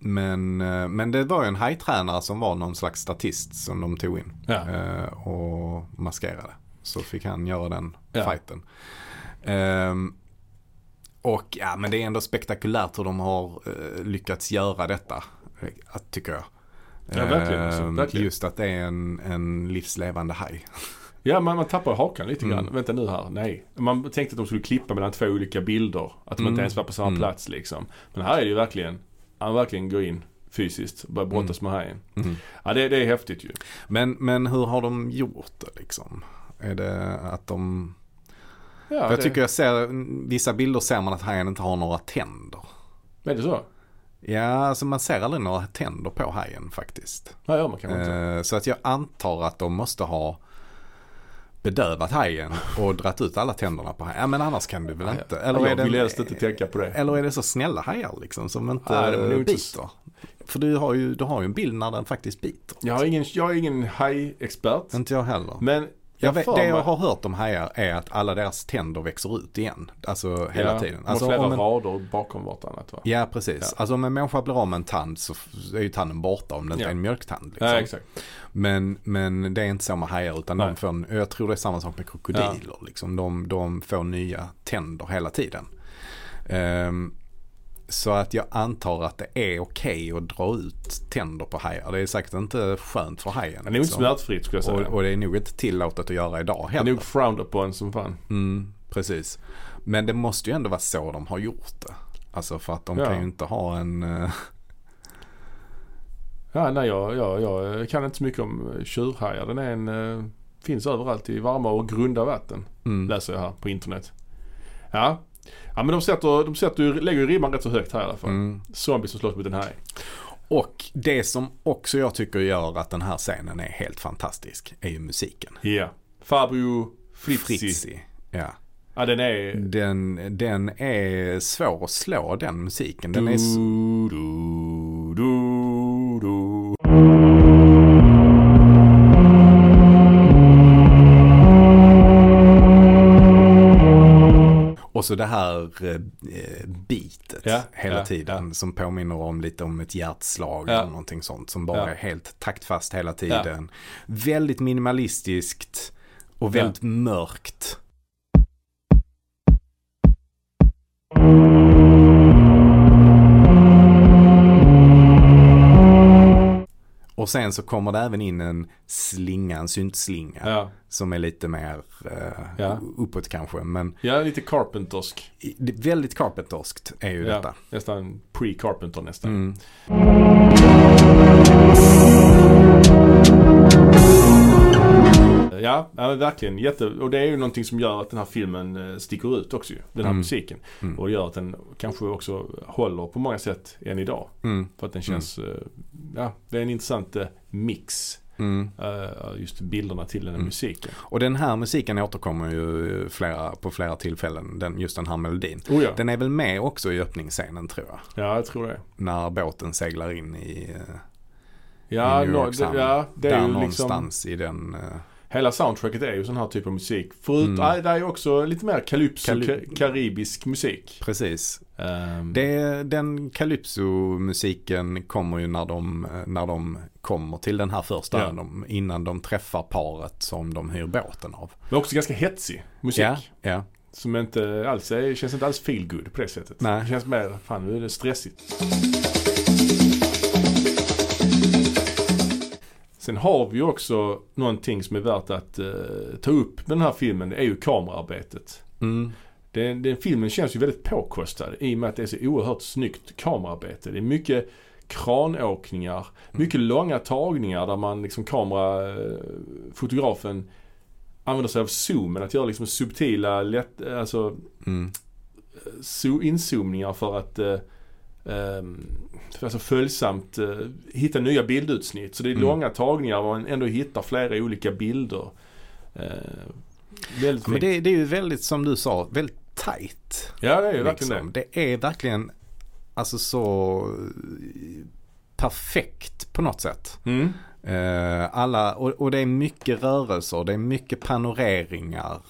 men, eh, men det var ju en hajtränare som var någon slags statist som de tog in. Ja. eh, och maskerade. Så fick han göra den Ja. fighten. Ehm, och ja, men det är ändå spektakulärt hur de har eh, lyckats göra detta. Tycker jag. Ja, verkligen, alltså, Ehm, verkligen. Just att det är en, en livslevande haj. Ja, man, man tappar hakan lite grann. Mm. Vänta nu här, nej. Man tänkte att de skulle klippa mellan två olika bilder. Att de Mm. inte ens var på samma Mm. plats liksom. Men här är det ju verkligen, han verkligen går in fysiskt och börjar brottas med hajen. Mm. Ja, det, det är häftigt ju. Men, men hur har de gjort det liksom? Är det att de... Ja, jag det, tycker jag ser, vissa bilder ser man att hajen inte har några tänder. Är det så? Ja, alltså man ser aldrig några tänder på hajen faktiskt. Ja, ja man kan inte. Eh, Så att jag antar att de måste ha bedövat hajen och dratt ut alla tänderna på hajen. Ja, men annars kan du väl inte? Eller jag är, vill helst inte tänka på det. eller är det så snälla hajar liksom som inte inte biter? För du har, ju, du har ju en bild när den faktiskt biter. Jag har ingen, jag är ingen hajexpert. Inte jag heller. Men Jag vet, det jag har hört om hajar är att alla deras tänder växer ut igen. Alltså hela ja, tiden. Alltså, flera om en, rader bakom vartannat va? ja, precis. Ja. Alltså om en människa blir av med en tand så är ju tanden borta om det inte Ja. är en mjölktand. Liksom. Ja, exakt. Men, men det är inte så med hajar utan Nej. de får, en- jag tror det är samma sak med krokodiler. Liksom. De, de får nya tänder hela tiden. Ehm, Så att jag antar att det är okej att dra ut tänder på hajar. Det är säkert inte skönt för hajen. Det är nog inte liksom. smärtfritt skulle jag säga. och, och det är nog inte tillåtet att göra idag det är heller. nog frowned upon som fan. Mm, precis. Men det måste ju ändå vara så de har gjort det. Alltså för att de Ja. kan ju inte ha en... eh, Ja, nej jag, jag, jag kan inte så mycket om tjurhajar. Den är en, eh, finns överallt i varma och grunda vatten. mm. Läser jag här på internet. Ja, ja men de, sätter, de sätter, ju- lägger ju ribban rätt så högt här i alla fall. Mm. Zombies som slåss mot en haj. Och det som också jag tycker gör att den här scenen är helt fantastisk är ju musiken. Ja. Fabio Frizzi. Frizzi. Ja. Ja den är... Den, den är svår att slå den musiken. Den du, är du, och så det här eh, beatet Ja, hela ja, tiden som påminner om lite om ett hjärtslag Ja. eller någonting sånt som bara Ja. är helt taktfast hela tiden. Väldigt minimalistiskt och väldigt mörkt. Och sen så kommer det även in en slinga, en syntslinga. Ja. Som är lite mer eh, Ja. uppåt kanske. Men ja, lite Carpentersk. väldigt carpenterskt är ju Ja, detta. nästan pre-Carpenter nästan. Mm. Ja, ja verkligen. Jätte, och det är ju någonting som gör att den här filmen eh, sticker ut också ju. Den här Mm. musiken. Mm. Och det gör att den kanske också håller på många sätt än idag. Mm. För att den känns, eh, ja det är en intressant eh, mix. Mm. just bilderna till den här Mm. musiken. Och den här musiken återkommer ju flera, på flera tillfällen, den, just den här melodin. Oh ja. Den är väl med också i öppningsscenen tror jag. ja, jag tror det. När båten seglar in i, Ja, no, det, ja, det är där ju liksom, någonstans i den. eh, hela soundtracket är ju sån här typ av musik. Förut, Mm. nej, det är ju också lite mer calypso, Kali- ka- karibisk musik. precis. Ehm, Det, den calypso-musiken kommer ju när de, när de kommer till den här första Ja. de, innan de träffar paret som de hyr båten av. Men också ganska hetsig musik. Ja, ja. Som inte alls är, känns inte alls feel good på det sättet. Nej. Det känns mer, fan nu är det stressigt. Sen har vi ju också någonting som är värt att eh, ta upp med den här filmen. Det är ju kamerarbetet. Mm. Den, den filmen känns ju väldigt påkostad i och med att det är så oerhört snyggt kamerarbete. Det är mycket kranåkningar, mycket långa tagningar där man liksom kamera, eh, fotografen använder sig av zoomen, att göra liksom subtila, lätt, alltså Mm. zo- inzoomningar för att eh, alltså följsamt eh, hitta nya bildutsnitt. Så det är Mm. långa tagningar där man ändå hittar flera olika bilder. Eh, väldigt Men fint. det, det är ju väldigt, som du sa, väldigt tight. ja det är ju verkligen liksom. det. det är verkligen alltså så perfekt på något sätt. Mm. Eh, alla, och, och det är mycket rörelser, det är mycket panoreringar.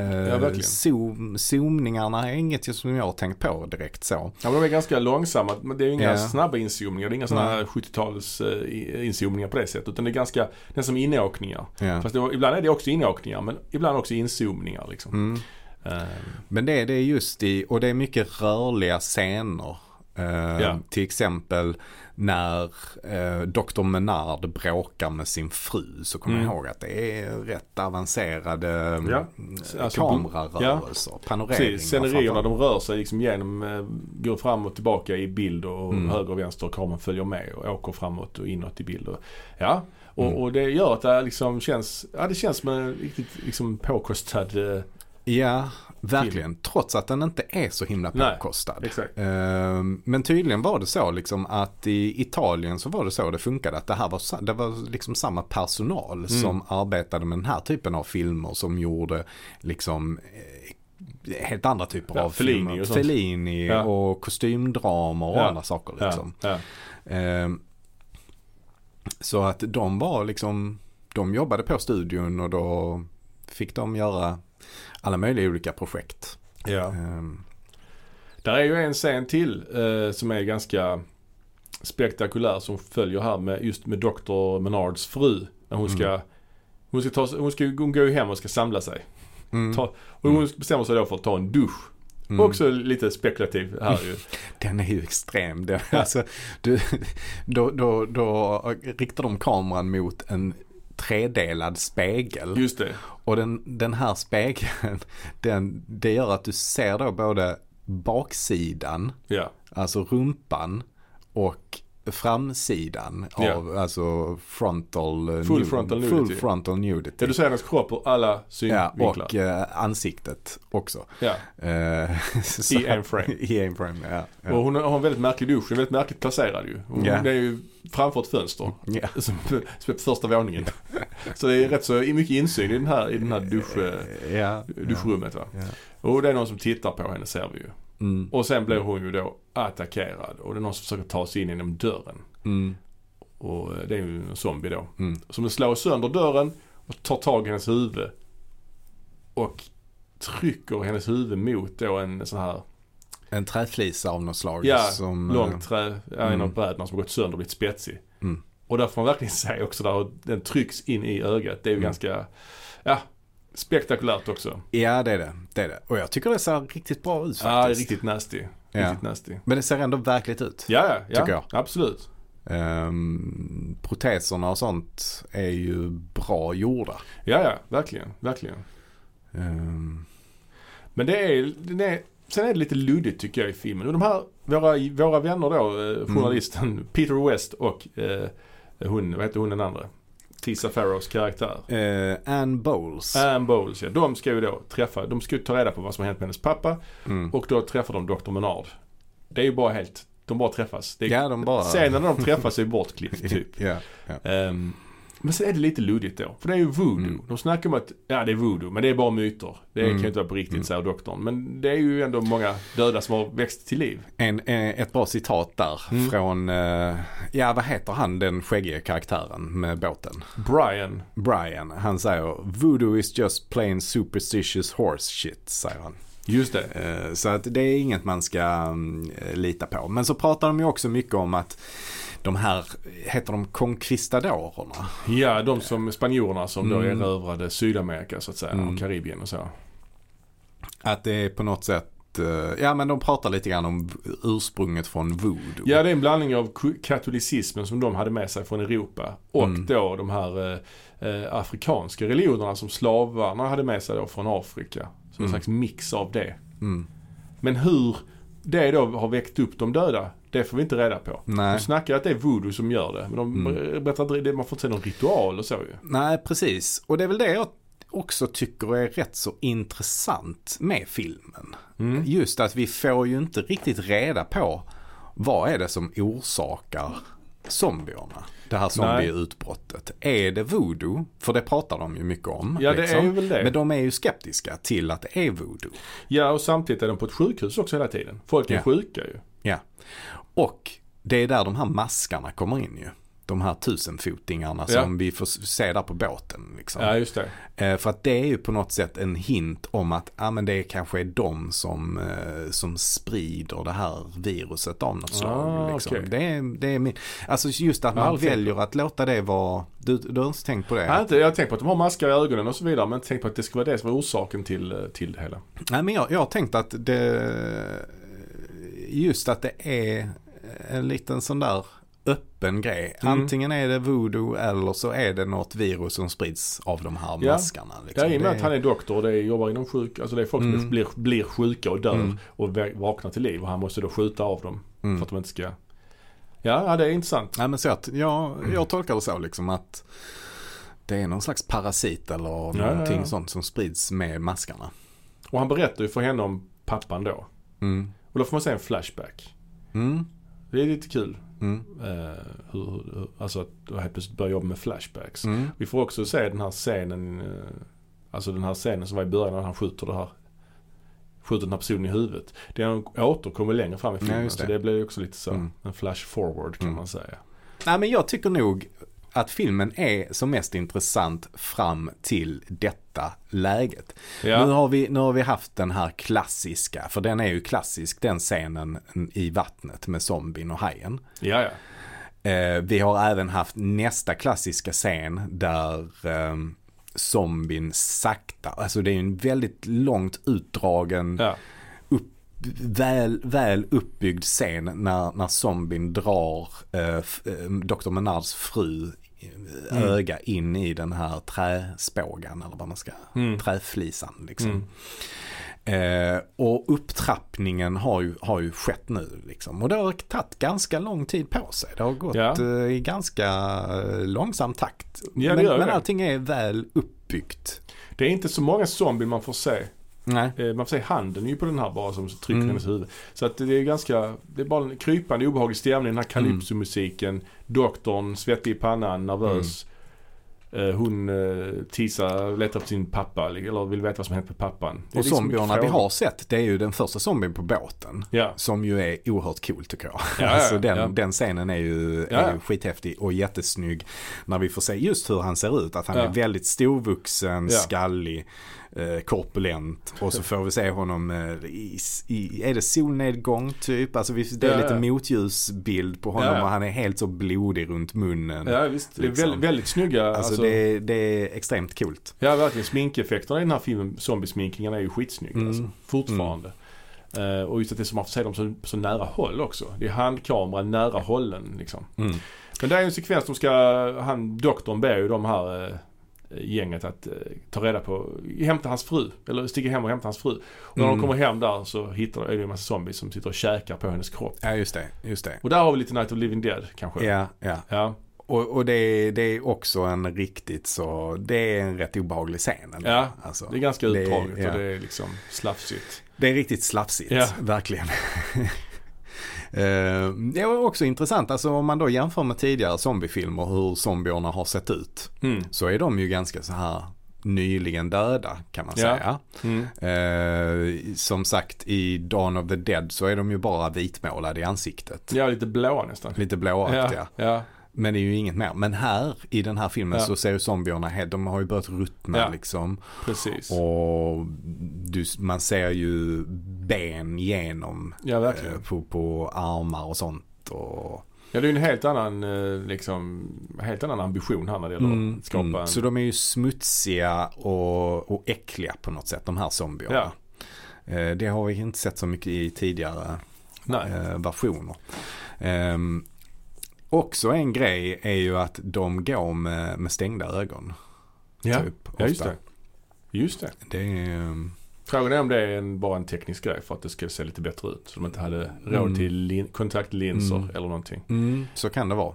Eh, Ja, zoom, zoomningarna är inget som jag har tänkt på direkt så. Ja, men de är ganska långsamma. Men det är inga Ja. snabba inzoomningar. Det är inga sådana här Nej. 70-tals eh, i- inzoomningar på det sättet. Utan det är ganska, nästan som inåkningar. Ja. Fast det, ibland är det också inåkningar men ibland också inzoomningar liksom. Mm. Eh, Men det, det är just i, och det är mycket rörliga scener. Eh, Ja. Till exempel när eh, Dr. Menard bråkar med sin fru så kommer Mm. jag ihåg att det är rätt avancerade Ja. mm, Alltså, kamerarörelser. Panoreringar. Precis, scenerierna de rör sig liksom genom, eh, går fram och tillbaka i bild och Mm. höger och vänster och kameran följer med och åker framåt och inåt i bild. Och, ja, och, Mm. och det gör att det liksom känns, ja det känns som en riktigt liksom påkostad, Ja, verkligen. Trots att den inte är så himla påkostad. Ehm, Men tydligen var det så liksom att i Italien så var det så det funkade. Att det här var, det var liksom samma personal Mm. som arbetade med den här typen av filmer som gjorde liksom eh, helt andra typer Ja, av Fellini filmer. och sånt. Fellini Ja. och kostymdramer och Ja, andra saker liksom. Ehm, Så att de var liksom, de jobbade på studion och då fick de göra alla möjliga olika projekt. ja. Ehm, Där är ju en scen till eh, som är ganska spektakulär som följer här med just med Dr. Menards fru. När hon ska, Mm. hon ska ta, hon ska, hon går ju hem och ska samla sig. mm, Ta, och hon bestämmer sig då för att ta en dusch. Mm. Också lite spekulativ här ju. Den är ju extrem. Den, alltså, du, då, då, då riktar de kameran mot en tredelad spegel. Just det. Och den, den här spegeln, den, det gör att du ser då både baksidan, Ja. alltså rumpan och framsidan Ja. av alltså frontal eh, Full nu- frontal full nudity. frontal nudity. Ja, du ser hennes kropp ur alla Ja, synvinklar. och eh, ansiktet också. Ja. Eh, I en frame. I en frame, ja. ja. Och hon har en väldigt märklig dusch. Den är väldigt märkligt placerad ju. Hon, Ja. Det är ju framför ett fönster. ja. Som, som är på första våningen. Så det är rätt så mycket insyn i den här, i den här dusch, ja. duschrummet va. Ja. Och det är någon som tittar på henne ser vi ju. Mm. Och sen blir hon ju då attackerad. Och det är någon som försöker ta sig in genom dörren. Mm. Och eh, det är ju en zombie då. Mm. Som slår sönder dörren och tar tag i hennes huvud. Och trycker hennes huvud mot då en sån här En träflisa av något slag. Ja, som, eh, långt trä, ja, en mm. av brädorna som har gått sönder och blivit spetsig. Mm. Och där får man verkligen se också där, den trycks in i ögat. Det är ju Mm. ganska, ja, spektakulärt också. Ja det är det. det är det. Och jag tycker det ser riktigt bra ut Ja, det är faktiskt. riktigt nasty. Ja. Riktigt nasty. Men det ser ändå verkligt ut. Ja, ja, ja. Tycker jag. Absolut. Ehm, proteserna och sånt är ju bra gjorda. Ja, ja, verkligen, verkligen. Ehm, Men det är, det är, sen är det lite luddigt tycker jag i filmen. Och de här, våra, våra vänner då, Mm. eh, journalisten Peter West och eh, hon, vad heter hon den andra? Tisa Farrows karaktär. eh, Anne Bowles. Anne Bowles ja. De ska ju då träffa, de ska ju ta reda på vad som har hänt med hennes pappa. Mm. Och då träffar de Dr. Menard. Det är ju bara helt, de bara träffas. Det är, Ja, de bara... Scenen när de träffas är bortklippt typ. ja, ja. Ehm, men sen är det lite luddigt då. För det är ju voodoo. Mm. De snackar om att, ja det är voodoo, men det är bara myter. Det Mm. kan ju inte vara på riktigt, Mm. säger doktorn. Men det är ju ändå många döda som har växt till liv. En, eh, ett bra citat där Mm. från, eh, ja vad heter han den skäggiga karaktären med båten? Brian, Brian, han säger Voodoo is just plain superstitious horse shit, säger han. just det. Eh, Så att det är inget man ska mm, lita på. Men så pratar de ju också mycket om att de här, heter de conquistadorerna? Ja, de som spanjorerna som då Mm. erövrade Sydamerika så att säga, Mm. och Karibien och så. Att det är på något sätt, eh, ja men de pratar lite grann om ursprunget från voodoo. Ja, det är en blandning av katolicismen som de hade med sig från Europa och Mm. då de här eh, eh, afrikanska religionerna som slavarna hade med sig då från Afrika. Så en Mm. slags mix av det. Mm. Men hur det då har väckt upp de döda, det får vi inte reda på. Nej. De snackar att det är voodoo som gör det. Men de Mm. berättar det- man får inte se någon ritual och så ju. Nej, precis. Och det är väl det jag också tycker är rätt så intressant med filmen. Mm. Just att vi får ju inte riktigt reda på vad är det som orsakar zombierna. Det här zombieutbrottet. Är det voodoo? För det pratar de ju mycket om. Ja, det liksom. är ju väl det. Men de är ju skeptiska till att det är voodoo. Ja, och samtidigt är de på ett sjukhus också hela tiden. Folk är Ja. sjuka ju. Ja. Och det är där de här maskarna kommer in ju. De här tusenfotingarna Ja. som vi får se där på båten. Liksom. Ja, just det. Eh, För att det är ju på något sätt en hint om att ah, men det kanske är de som, eh, som sprider det här viruset av något slag. Ah, liksom. okej. det, är, det är min, alltså just att man väljer att låta det vara, du, du har inte tänkt på det? Jag har, inte, jag har tänkt på att de har maskar i ögonen och så vidare. Men tänkt på att det ska vara det som är orsaken till, eh, till det hela. Nej men jag, jag har tänkt att det, just att det är en liten sån där öppen grej. Mm. Antingen är det voodoo eller så är det något virus som sprids av de här Ja. maskarna. Ja, Liksom. i och med Det- att han är doktor och det är, jobbar inom sjuk, alltså det är folk som Mm. blir, blir sjuka och dör Mm. och vaknar till liv och han måste då skjuta av dem Mm. för att de inte ska... Ja, ja det är intressant. Nej men så att jag, jag tolkar det så liksom att det är någon slags parasit eller ja, någonting ja. sånt som sprids med maskarna. Och han berättar ju för henne om pappan då. Mm. Och då får man se en flashback. Det är lite kul. Mm. Eh, hur, hur, alltså att du helt plötsligt börjar jobba med flashbacks. Mm. Vi får också se den här scenen, eh, alltså den här scenen som var i början när han skjuter det här skjuter den här personen i huvudet. Den återkommer längre fram i filmen. Just det. Så det blir också lite så, Mm. en flash forward kan Mm. man säga. Nej men jag tycker nog att filmen är som mest intressant fram till detta läget. Nu, Ja, har vi, nu har vi haft den här klassiska, för den är ju klassisk, den scenen i vattnet med zombien och hajen. ja, ja. Eh, vi har även haft nästa klassiska scen där eh, zombien sakta, alltså det är en väldigt långt utdragen ja. väl, väl uppbyggd scen när, när zombien drar eh, eh, Dr. Menards fru Mm. öga in i den här träspågan eller vad man ska, Mm. träflisan liksom. Mm. Eh, och upptrappningen har ju, har ju skett nu liksom. Och det har tagit ganska lång tid på sig. Det har gått Ja. eh, i ganska eh, långsam takt. Ja, men men allting är väl uppbyggt. Det är inte så många zombier man får se. Nej. Eh, Man får se handen ju på den här bara som trycker Mm. hennes huvud. Så att det är ganska, det är bara en krypande obehaglig stämning. Den här calypso-musiken. Doktorn, svettig i pannan, nervös. Eh, Hon uh, Tisa letar efter sin pappa, eller vill veta vad som hänt med pappan. Det Och liksom zombierna vi har sett det är ju den första zombien på båten. Ja, Som ju är oerhört cool tycker jag. ja, alltså den, ja. den scenen är ju, Ja, är ju skithäftig och jättesnygg. När vi får se just hur han ser ut. Att han är väldigt storvuxen, skallig, eh, korpulent. Och så får vi se honom eh, i, i, är det solnedgång typ? Alltså det är Ja, lite ja. motljusbild på honom Ja, och han är helt så blodig runt munnen. ja visst. Det är Liksom. väldigt, väldigt snygga. Alltså, Alltså, det, är, det är extremt coolt. Ja verkligen. Sminkeffekterna i den här filmen, zombiesminkningarna är ju skitsnygga. Mm. Alltså, fortfarande. Eh, och just att det är som man får se dem så, så nära håll också. Det är handkamera nära hållen liksom. Mm. Men det är en sekvens de ska, han doktorn ber ju de här eh, gänget att eh, ta reda på, hämta hans fru. Eller sticka hem och hämta hans fru. Och när Mm. de kommer hem där så hittar är det en massa zombies som sitter och käkar på hennes kropp. Ja just det, just det. Och där har vi lite Night of Living Dead kanske. Ja, ja. Ja, Och, och det, är, det är också en riktigt så, det är en rätt obehaglig scen. ändå. Ja, alltså, det är ganska utdraget ja. och det är liksom slafsigt. Det är riktigt slafsigt, Ja. verkligen. Eh, Det var också intressant, alltså om man då jämför med tidigare zombiefilmer hur zombierna har sett ut. Mm. Så är de ju ganska så här nyligen döda kan man Ja. säga. Mm. Eh, som sagt i Dawn of the Dead så är de ju bara vitmålade i ansiktet. Ja, lite blåa nästan. Lite blåaktiga. Ja, ja. Men det är ju inget mer. Men här i den här filmen Ja. så ser ju zombierna, de har ju börjat ruttna Ja. liksom. precis. Och du, man ser ju ben genom Ja, eh, på, på armar och sånt. Och, Ja, det är ju en helt annan, eh, liksom, helt annan ambition här när det gäller att skapa en... Så de är ju smutsiga och, och äckliga på något sätt, de här zombierna. Eh, Det har vi inte sett så mycket i tidigare eh, versioner. Ehm, också en grej är ju att de går med, med stängda ögon. Ja, typ, ja just det. Just det. Det är, ehm, Frågan är om det är en, bara en teknisk grej för att det ska se lite bättre ut. Så de inte hade råd Mm. till lin- kontaktlinser Mm. eller någonting. mm, så kan det vara.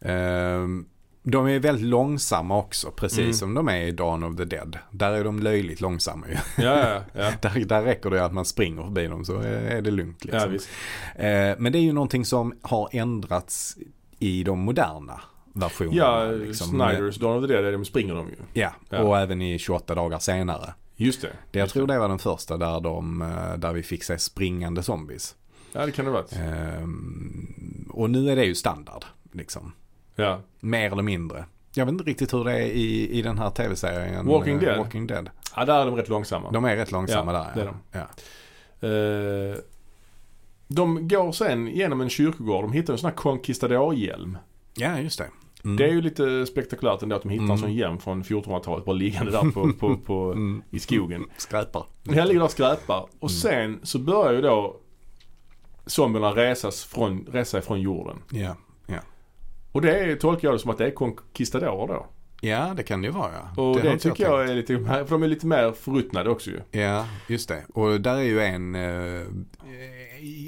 Ehm, de är väldigt långsamma också, precis Mm. som de är i Dawn of the Dead. Där är de löjligt långsamma ju. Ja, ja, ja. Där, där räcker det att man springer förbi dem så är, det lugnt. Liksom. visst. Eh, men det är ju någonting som har ändrats i de moderna versionerna. Ja, liksom. Snyders Dawn of the Dead, de springer de ju. Ja, och även i 28 dagar senare. Just det. Det, jag Just tror det var den första där, de, eh, där vi fick se springande zombies. Ja, det kan det vara. Ehm, och nu är det ju standard. Liksom. Ja. Mer eller mindre. Jag vet inte riktigt hur det är i, i den här tv-serien. Walking eh, Dead. Walking Dead. ja, där är de rätt långsamma. De är rätt långsamma Ja, där. det är ja. de. Ja. Eh, de går sen genom en kyrkogård. De hittar en sån här conquistador-hjälm. ja, just det. Mm. Det är ju lite spektakulärt ändå att de hittar Mm. en sån hjälm från 1400-talet bara liggande där på, på, på, Mm. i skogen. Skräpar. Den ligger där och skräpar. Och Mm. sen så börjar ju då zombierna resas från, resa ifrån jorden. Ja. Och det är, tolkar jag det som att det är conquistadorer då. ja, det kan det ju vara ja. Och det, inte tycker jag är lite, för de är lite mer förruttnade också ju. Ja, just det. Och där är ju en, eh,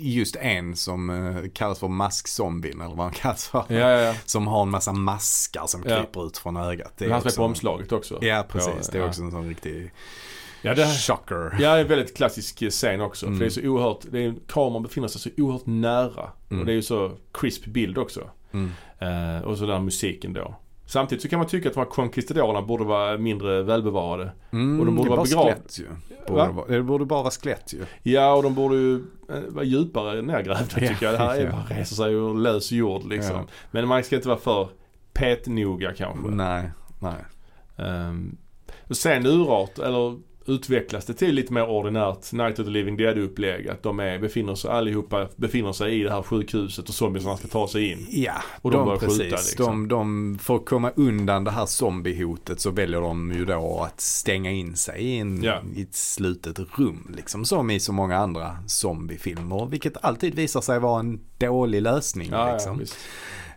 just en som eh, kallas för maskzombien eller vad han kallas för. Ja, ja, ja. Som har en massa maskar som kryper ut från ögat. Det är han som är på omslaget också. Ja, precis. Det är också en sån riktig Ja, det, chocker. ja, det är en väldigt klassisk scen också. Mm. För det är så oerhört, det är, kameran befinner sig så oerhört nära. Mm. Och det är ju så crisp bild också. Mm. Eh, och så den musiken då. Samtidigt så kan man tycka att de här conquistadorerna borde vara mindre välbevarade. Mm, Och de borde vara bara begrav- skelett ju. Borde Va? det, borde bara vara skelett ju. Ja, och de borde ju eh, vara djupare nergrävda Ja, tycker jag. Det här är bara reser sig ur lös jord liksom. Ja. Men man ska inte vara för petnoga kanske. Nej, nej. Um, och sen urart, eller utvecklas det till lite mer ordinärt Night of the Living Dead upplägg. Att de är, befinner sig, allihopa befinner sig i det här sjukhuset och zombiesarna ska ta sig in. Ja, Och de de, börjar skjuta, precis. liksom. De, de, för att komma undan det här zombiehotet så väljer de ju då att stänga in sig i, en, Ja. i ett slutet rum. Liksom som i så många andra zombiefilmer. Vilket alltid visar sig vara en dålig lösning. Ja, ja, liksom. visst.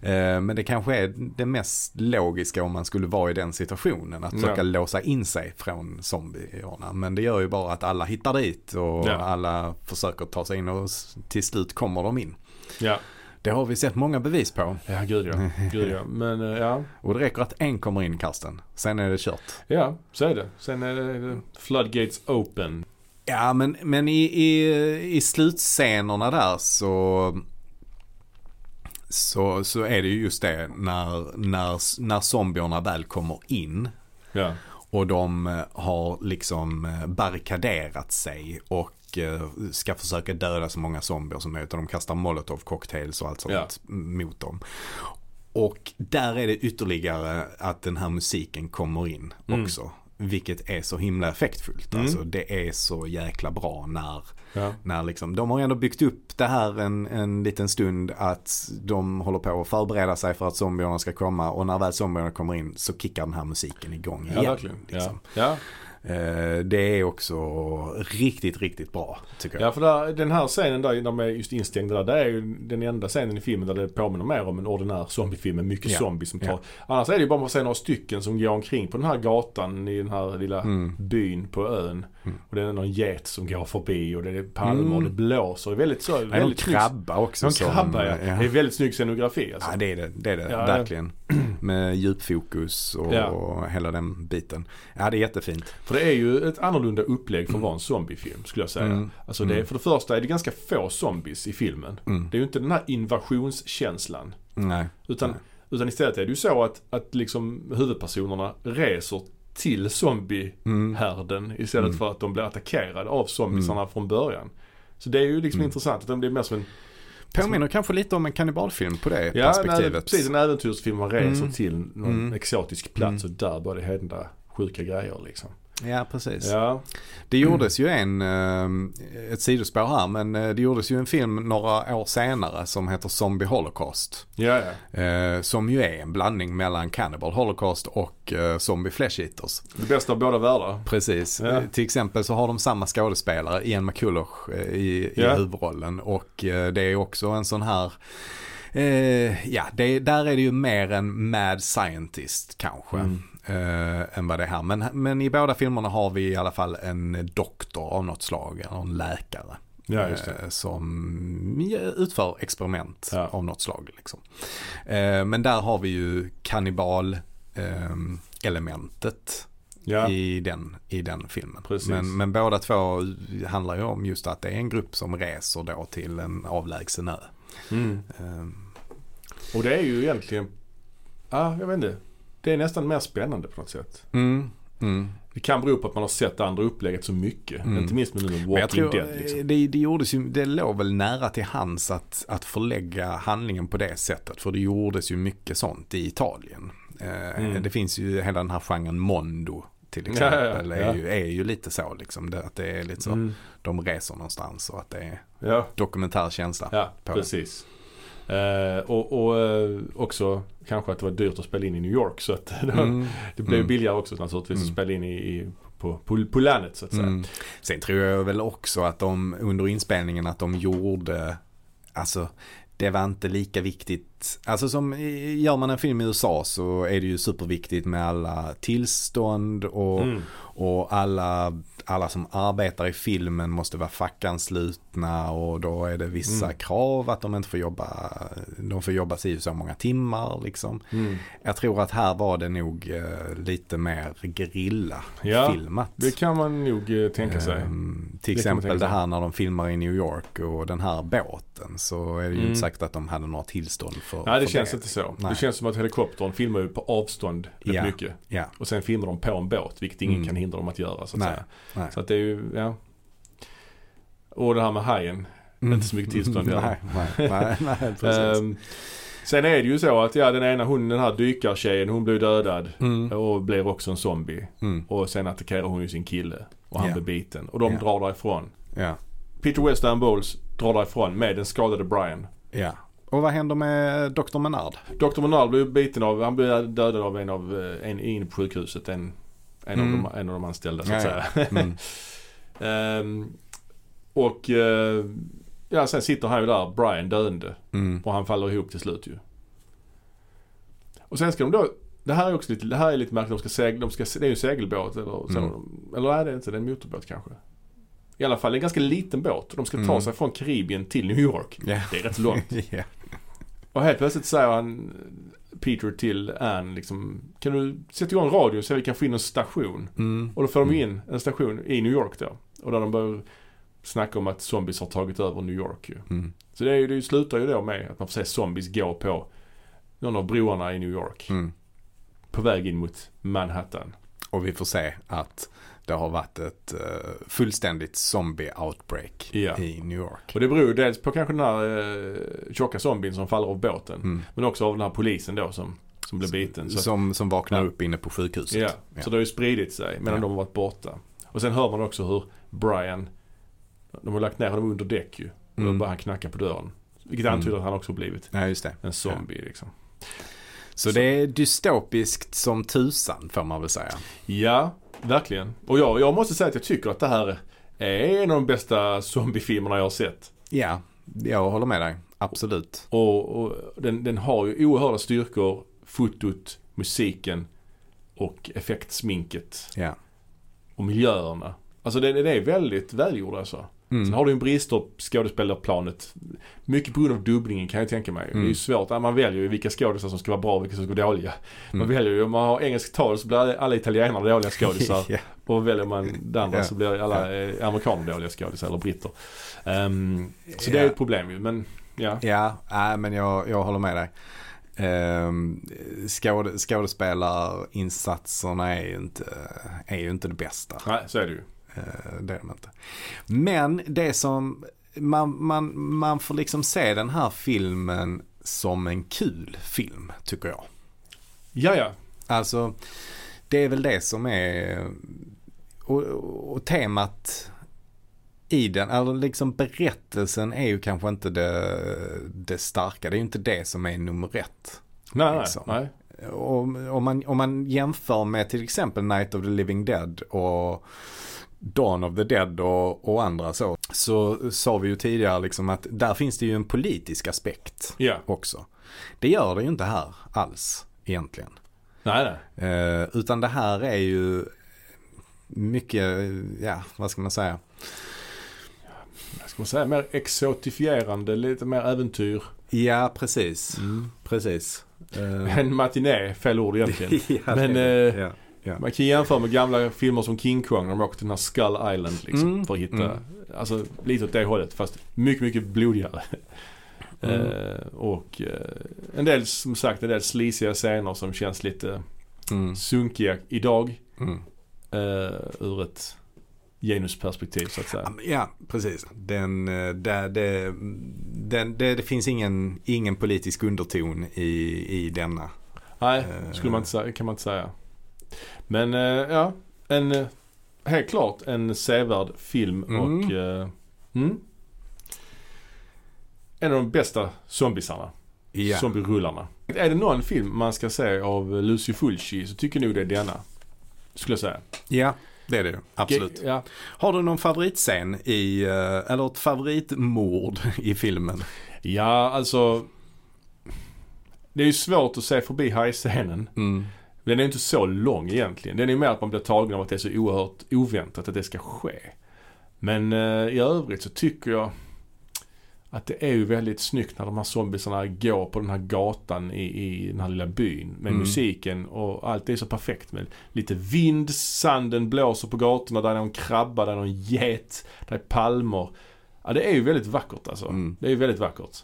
Eh, Men det kanske är det mest logiska om man skulle vara i den situationen. Att försöka Ja. låsa in sig från zombierna. Men det gör ju bara att alla hittar dit och Ja. alla försöker ta sig in och till slut kommer de in. Ja, Det har vi sett många bevis på. ja gud ja. Gud ja. Men eh, ja, Och det räcker att en kommer in Karsten. Sen är det kört. ja så är det. Sen är det floodgates open. Ja men, men i, i, i slutscenerna där så, så, så är det ju just det när, när, när zombierna väl kommer in. Ja, Och de eh, har liksom eh, barrikaderat sig och eh, ska försöka döda så många zombier som möjligt. Och de kastar molotov cocktails och allt sånt Ja. mot dem. Och där är det ytterligare att den här musiken kommer in Mm. också. Vilket är så himla effektfullt. Mm. Alltså det är så jäkla bra när, ja, när liksom, de har ändå byggt upp det här en, en liten stund att de håller på att förbereda sig för att zombierna ska komma och när väl zombierna kommer in så kickar den här musiken igång ja igen. verkligen. Liksom. Ja. Ja. Eh, Det är också riktigt, riktigt bra tycker jag. Ja för där, den här scenen där, de är just instängda där, det är ju den enda scenen i filmen där det påminner mer om en ordinär zombiefilm med mycket Ja. zombies som tar. Ja. Annars är det ju bara man ser några stycken som går omkring på den här gatan i den här lilla Mm. byn på ön. Mm. Och det är någon get som går förbi och det är palmer och Mm. det blåser. Det är väldigt så, Det är väldigt krabba också. Någon som- krabba ja. ja. Det är väldigt snygg scenografi alltså. Ja det är det, det, är det Ja, ja. verkligen. Med djupfokus och, Ja. och hela den biten. Ja det är jättefint. För det är ju ett annorlunda upplägg för att vara en zombiefilm skulle jag säga. Mm. Alltså det är, för det första är det ganska få zombies i filmen. Mm. Det är ju inte den här invasionskänslan. Nej. Utan, Nej. utan istället är det ju så att, att liksom huvudpersonerna reser till zombiehärden Mm. istället Mm. för att de blir attackerade av zombiesarna från början. Så det är ju liksom Mm. intressant att den blir mer som en, Påminner kanske lite om en kannibalfilm på det ja, perspektivet. precis en äventyrsfilm man reser Mm. till någon Mm. exotisk plats och där börjar det hända sjuka grejer liksom. Ja precis. Ja, Det gjordes ju en, eh, ett sidospår här, men eh, det gjordes ju en film några år senare som heter Zombie Holocaust. ja, ja. Eh, som ju är en blandning mellan Cannibal Holocaust och eh, Zombie Flesh Eaters. Det bästa av båda världar. Precis. Ja. Till exempel så har de samma skådespelare, Ian McCulloch i, i huvudrollen. Och det är också en sån här Eh, ja, det, där är det ju mer en mad scientist kanske. Mm. Eh, än vad det är här. Men, men i båda filmerna har vi i alla fall en doktor av något slag, eller en läkare. Ja, eh, Som utför experiment Ja. av något slag. Liksom. Eh, men där har vi ju kannibal eh, elementet Ja, i, den, i den filmen. Precis. Men, men båda två handlar ju om just att det är en grupp som reser då till en avlägsen ö. mm. Eh, Och det är ju egentligen, ja jag vet inte. Det är nästan mer spännande på något sätt. mm, mm. Det kan bero på att man har sett det andra upplägget så mycket. Mm. Inte minst med nu med Walking jag tror Dead liksom. det, det, gjordes ju, det låg väl nära till hands att, att förlägga handlingen på det sättet. För det gjordes ju mycket sånt i Italien. Eh, Mm. Det finns ju hela den här genren Mondo till Ja, exempel. ja, ja. Är, ju, är ju lite så liksom. Det, att det är lite så. Mm. De reser någonstans och att det är Ja, dokumentär känsla. ja precis. Eh, och och eh, också kanske att det var dyrt att spela in i New York. Så att Mm. det blev Mm. billigare också naturligtvis Mm. att spela in i, i, på, på, på landet så att säga. Mm. Sen tror jag väl också att de under inspelningen att de gjorde, alltså det var inte lika viktigt. Alltså som gör man en film i USA så är det ju superviktigt med alla tillstånd och, Mm. och alla, alla som arbetar i filmen måste vara fackanslutna och då är det vissa Mm. krav att de inte får jobba, de får jobba si och så många timmar liksom. Mm. Jag tror att här var det nog eh, lite mer gerilla Ja, filmat. Det kan man nog eh, tänka sig. Det till man exempel det sig. här när de filmar i New York och den här båten så är det ju Mm. inte säkert att de hade några tillstånd för Nej det för känns inte så. Nej. Det känns som att helikoptern filmar ju på avstånd rätt Ja. mycket. Ja, Och sen filmar de på en båt vilket ingen Mm. kan hindra dem att göra så att nej. säga. Nej. Så att det är ju, ja. Och det här med hajen. inte så mycket tillstånd nej, där. nej, nej, nej, precis. Ehm, sen är det ju så att ja den ena hon, den här dykartjejen hon blir dödad mm, och blir också en zombie. mm, Och sen attackerar hon ju sin kille. och han Ja. blir biten. Och de Ja. drar därifrån. Ja. Peter West och Ann Bowles drar därifrån med den skadade Brian. Ja. Och vad händer med Dr. Menard? Dr. Menard blir biten av, han blir dödad av en av, eh, en inne på sjukhuset. En, en, Mm. av, de, en av de anställda så att säga. Mm. Ehm, och eh, ja, sen sitter han ju där, Brian, döende. Mm. Och han faller ihop till slut ju. Och sen ska de då, det här är också lite, det här är lite märkligt. De ska segla, de ska, det är ju en segelbåt eller så. Mm. Eller är det inte, det är en motorbåt kanske. I alla fall en ganska liten båt. De ska ta Mm. sig från Karibien till New York. Ja. Det är rätt långt. ja. Och helt plötsligt säger han, Peter till Ann liksom, kan du sätta igång radion så vi kan få in en station? Mm. Och då får de Mm. in en station i New York då. Och där de börjar snacka om att zombies har tagit över New York ju. Mm. Så det, är, det slutar ju då med att man får se zombies gå på någon av broarna i New York. Mm. På väg in mot Manhattan. Och vi får se att det har varit ett eh, fullständigt zombie-outbreak Ja. i New York. Och det beror dels på kanske den här uh, tjocka zombien som faller av båten. Mm. Men också av den här polisen då som, som blev biten. Så, Som, som vaknar Ja. upp inne på sjukhuset. ja, Ja. så det har ju spridit sig medan de har varit borta. Och sen hör man också hur Brian, de har lagt ner honom under däck ju. Och då Mm. börjar han knacka på dörren. Vilket Mm. antyder att han också blivit just det. en zombie liksom. Så det är dystopiskt som tusan får man väl säga. Ja, verkligen. Och jag, jag måste säga att jag tycker att det här är en av de bästa zombiefilmerna jag har sett. Ja, jag håller med dig. Absolut. Och, och den, den har ju oerhörda styrkor. Fotot, musiken och effektsminket. Ja. Och miljöerna. Alltså det, det är väldigt välgjord alltså. Sen Mm. har du en brister på skådespelarplanet. Mycket på grund av dubbningen kan jag tänka mig. Det är Mm. ju svårt. Man väljer ju vilka skådisar som ska vara bra och vilka som ska vara dåliga. Man Mm. väljer ju, om man har engelsk tal så blir alla italienare dåliga skådisar. ja. Och väljer man det andra Ja. så blir alla eh, amerikaner dåliga skådisar eller britter. Ehm, så det är Ja. ett problem ju. Men ja. Ja, nej, men jag, jag håller med dig. Um, skåde, skådespelarinsatserna är ju inte, är ju inte det bästa. Nej, så är det ju. Eh, det är de inte. Men det som, man, man, man får liksom se den här filmen som en kul film, tycker jag. Ja, ja. Alltså, det är väl det som är, och, och temat i den, eller liksom berättelsen är ju kanske inte det, det starka. Det är ju inte det som är nummer ett. Nej, Liksom. nej. Och, om, man, om man jämför med till exempel Night of the Living Dead och Dawn of the Dead och, och andra så. Så sa vi ju tidigare liksom att där finns det ju en politisk aspekt Ja. också. Det gör det ju inte här alls egentligen. Nej, nej. Eh, utan det här är ju mycket, ja vad ska man säga? Vad ska man säga? Mer exotifierande, lite mer äventyr. Ja precis, precis. Eh, En matiné, fel ord egentligen. ja, Men, det- eh, ja, ja. Man kan jämföra med gamla filmer som King Kong när de åker till den här Skull Island liksom. Mm. För att hitta, Mm. alltså lite åt det hållet fast mycket, mycket blodigare. Mm. Eh, och eh, en del, som sagt, en del slisiga scener som känns lite Mm, sunkiga idag. mm. Eh, ur ett genusperspektiv så att säga. Ja, precis. Den, eh, där, det, den, det, det finns ingen, ingen politisk underton i, i denna. Nej, eh, skulle man inte säga, kan man inte säga. Men eh, ja, en, eh, helt klart en sevärd film Mm. och eh, mm, en av de bästa zombiesarna. Ja. Zombierullarna. Är det någon film man ska se av Lucio Fulci så tycker nog det är denna. Skulle jag säga. ja, det är det ju. Absolut. Ja. Har du någon favoritscen i, eller ett favoritmord i filmen? ja, alltså. Det är ju svårt att se förbi hajscenen. Mm. Den är inte så lång egentligen. Den är mer att man blir tagen av att det är så oerhört oväntat att det ska ske. Men eh, i övrigt så tycker jag att det är ju väldigt snyggt när de här zombiesarna går på den här gatan i, i den här lilla byn. Med Mm. musiken och allt är så perfekt med lite vind, sanden blåser på gatorna, där är någon krabba, där är någon get, där är palmer. Ja det är ju väldigt vackert alltså. Mm. Det är ju väldigt vackert.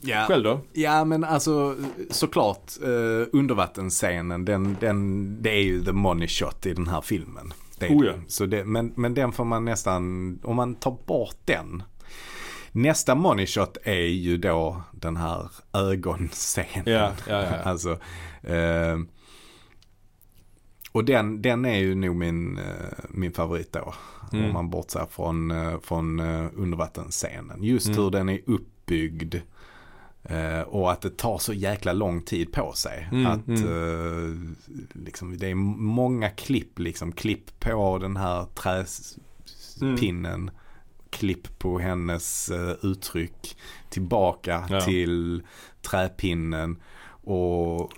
Ja. Själv då? Ja men alltså såklart uh, undervattensscenen den, den, det är ju the money shot i den här filmen. Det Oh ja. Så det, men, men den får man nästan, om man tar bort den. Nästa money shot är ju då den här ögonscenen. Ja, ja, ja. Alltså, eh, Och den, den är ju nog min, eh, min favorit då. Mm. Om man bortser från, eh, från eh, undervattensscenen. Just Mm. hur den är uppbyggd. Eh, Och att det tar så jäkla lång tid på sig. Mm, att mm. eh, liksom, det är många klipp, liksom klipp på den här träpinnen. Klipp på hennes eh, uttryck. Tillbaka Ja. till träpinnen. Och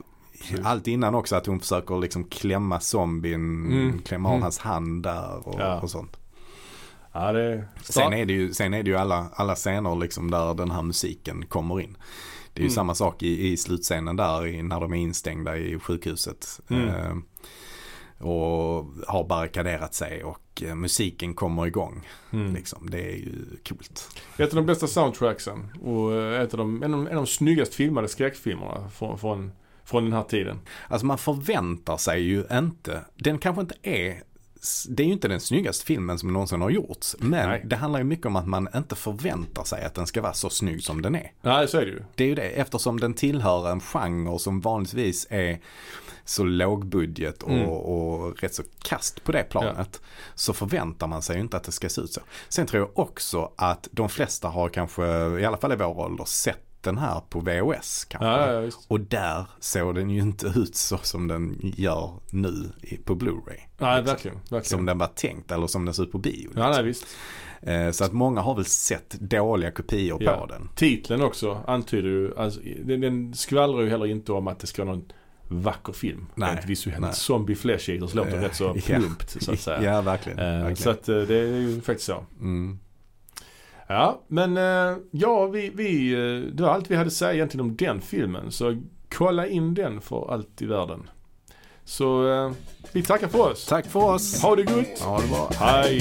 Precis. allt innan också att hon försöker liksom klämma zombien, Mm, klämma av mm. hans hand där och, Ja. och sånt. Ja, det Sen är det ju, sen är det ju alla, alla scener liksom där den här musiken kommer in. Det är ju Mm. samma sak i, i slutscenen där i, när de är instängda i sjukhuset. Mm. Eh, och har barrikaderat sig och eh, musiken kommer igång. Mm. Liksom. Det är ju coolt. Ett av de bästa soundtracksen och eh, ett av de, en, av, en av de snyggast filmade skräckfilmerna från, från, från den här tiden. Alltså man förväntar sig ju inte, den kanske inte är det är ju inte den snyggaste filmen som någonsin har gjorts. Men Nej. det handlar ju mycket om att man inte förväntar sig att den ska vara så snygg som den är. Nej, så är det ju. Det är ju det, eftersom den tillhör en genre som vanligtvis är så lågbudget och, Mm. och rätt så kast på det planet. Så förväntar man sig ju inte att det ska se ut så. Sen tror jag också att de flesta har kanske, i alla fall i vår ålder, sett den här på VHS kanske. Ja, ja. Och där såg den ju inte ut så som den gör nu på Blu-ray. Nej, Liksom. verkligen. verkligen. Som den var tänkt eller som den ser ut på bio. Ja, nej, liksom. visst. Eh, Så att många har väl sett dåliga kopior Ja. på den. Titeln också antyder ju, alltså, den, den skvallrar ju heller inte om att det ska vara någon vacker film. Nej, Rent visuellt. nej. Zombie Flesh Eaters låter Eh, rätt så plumpt så att säga. Ja, verkligen. Eh, verkligen. Så att det är ju faktiskt så. Mm. Ja, men eh, ja, vi, vi, eh, det var allt vi hade att säga egentligen om den filmen. Så kolla in den för allt i världen. Så eh, vi tackar för oss. Tack för oss. Ha det gott. Ha det bra. Hej.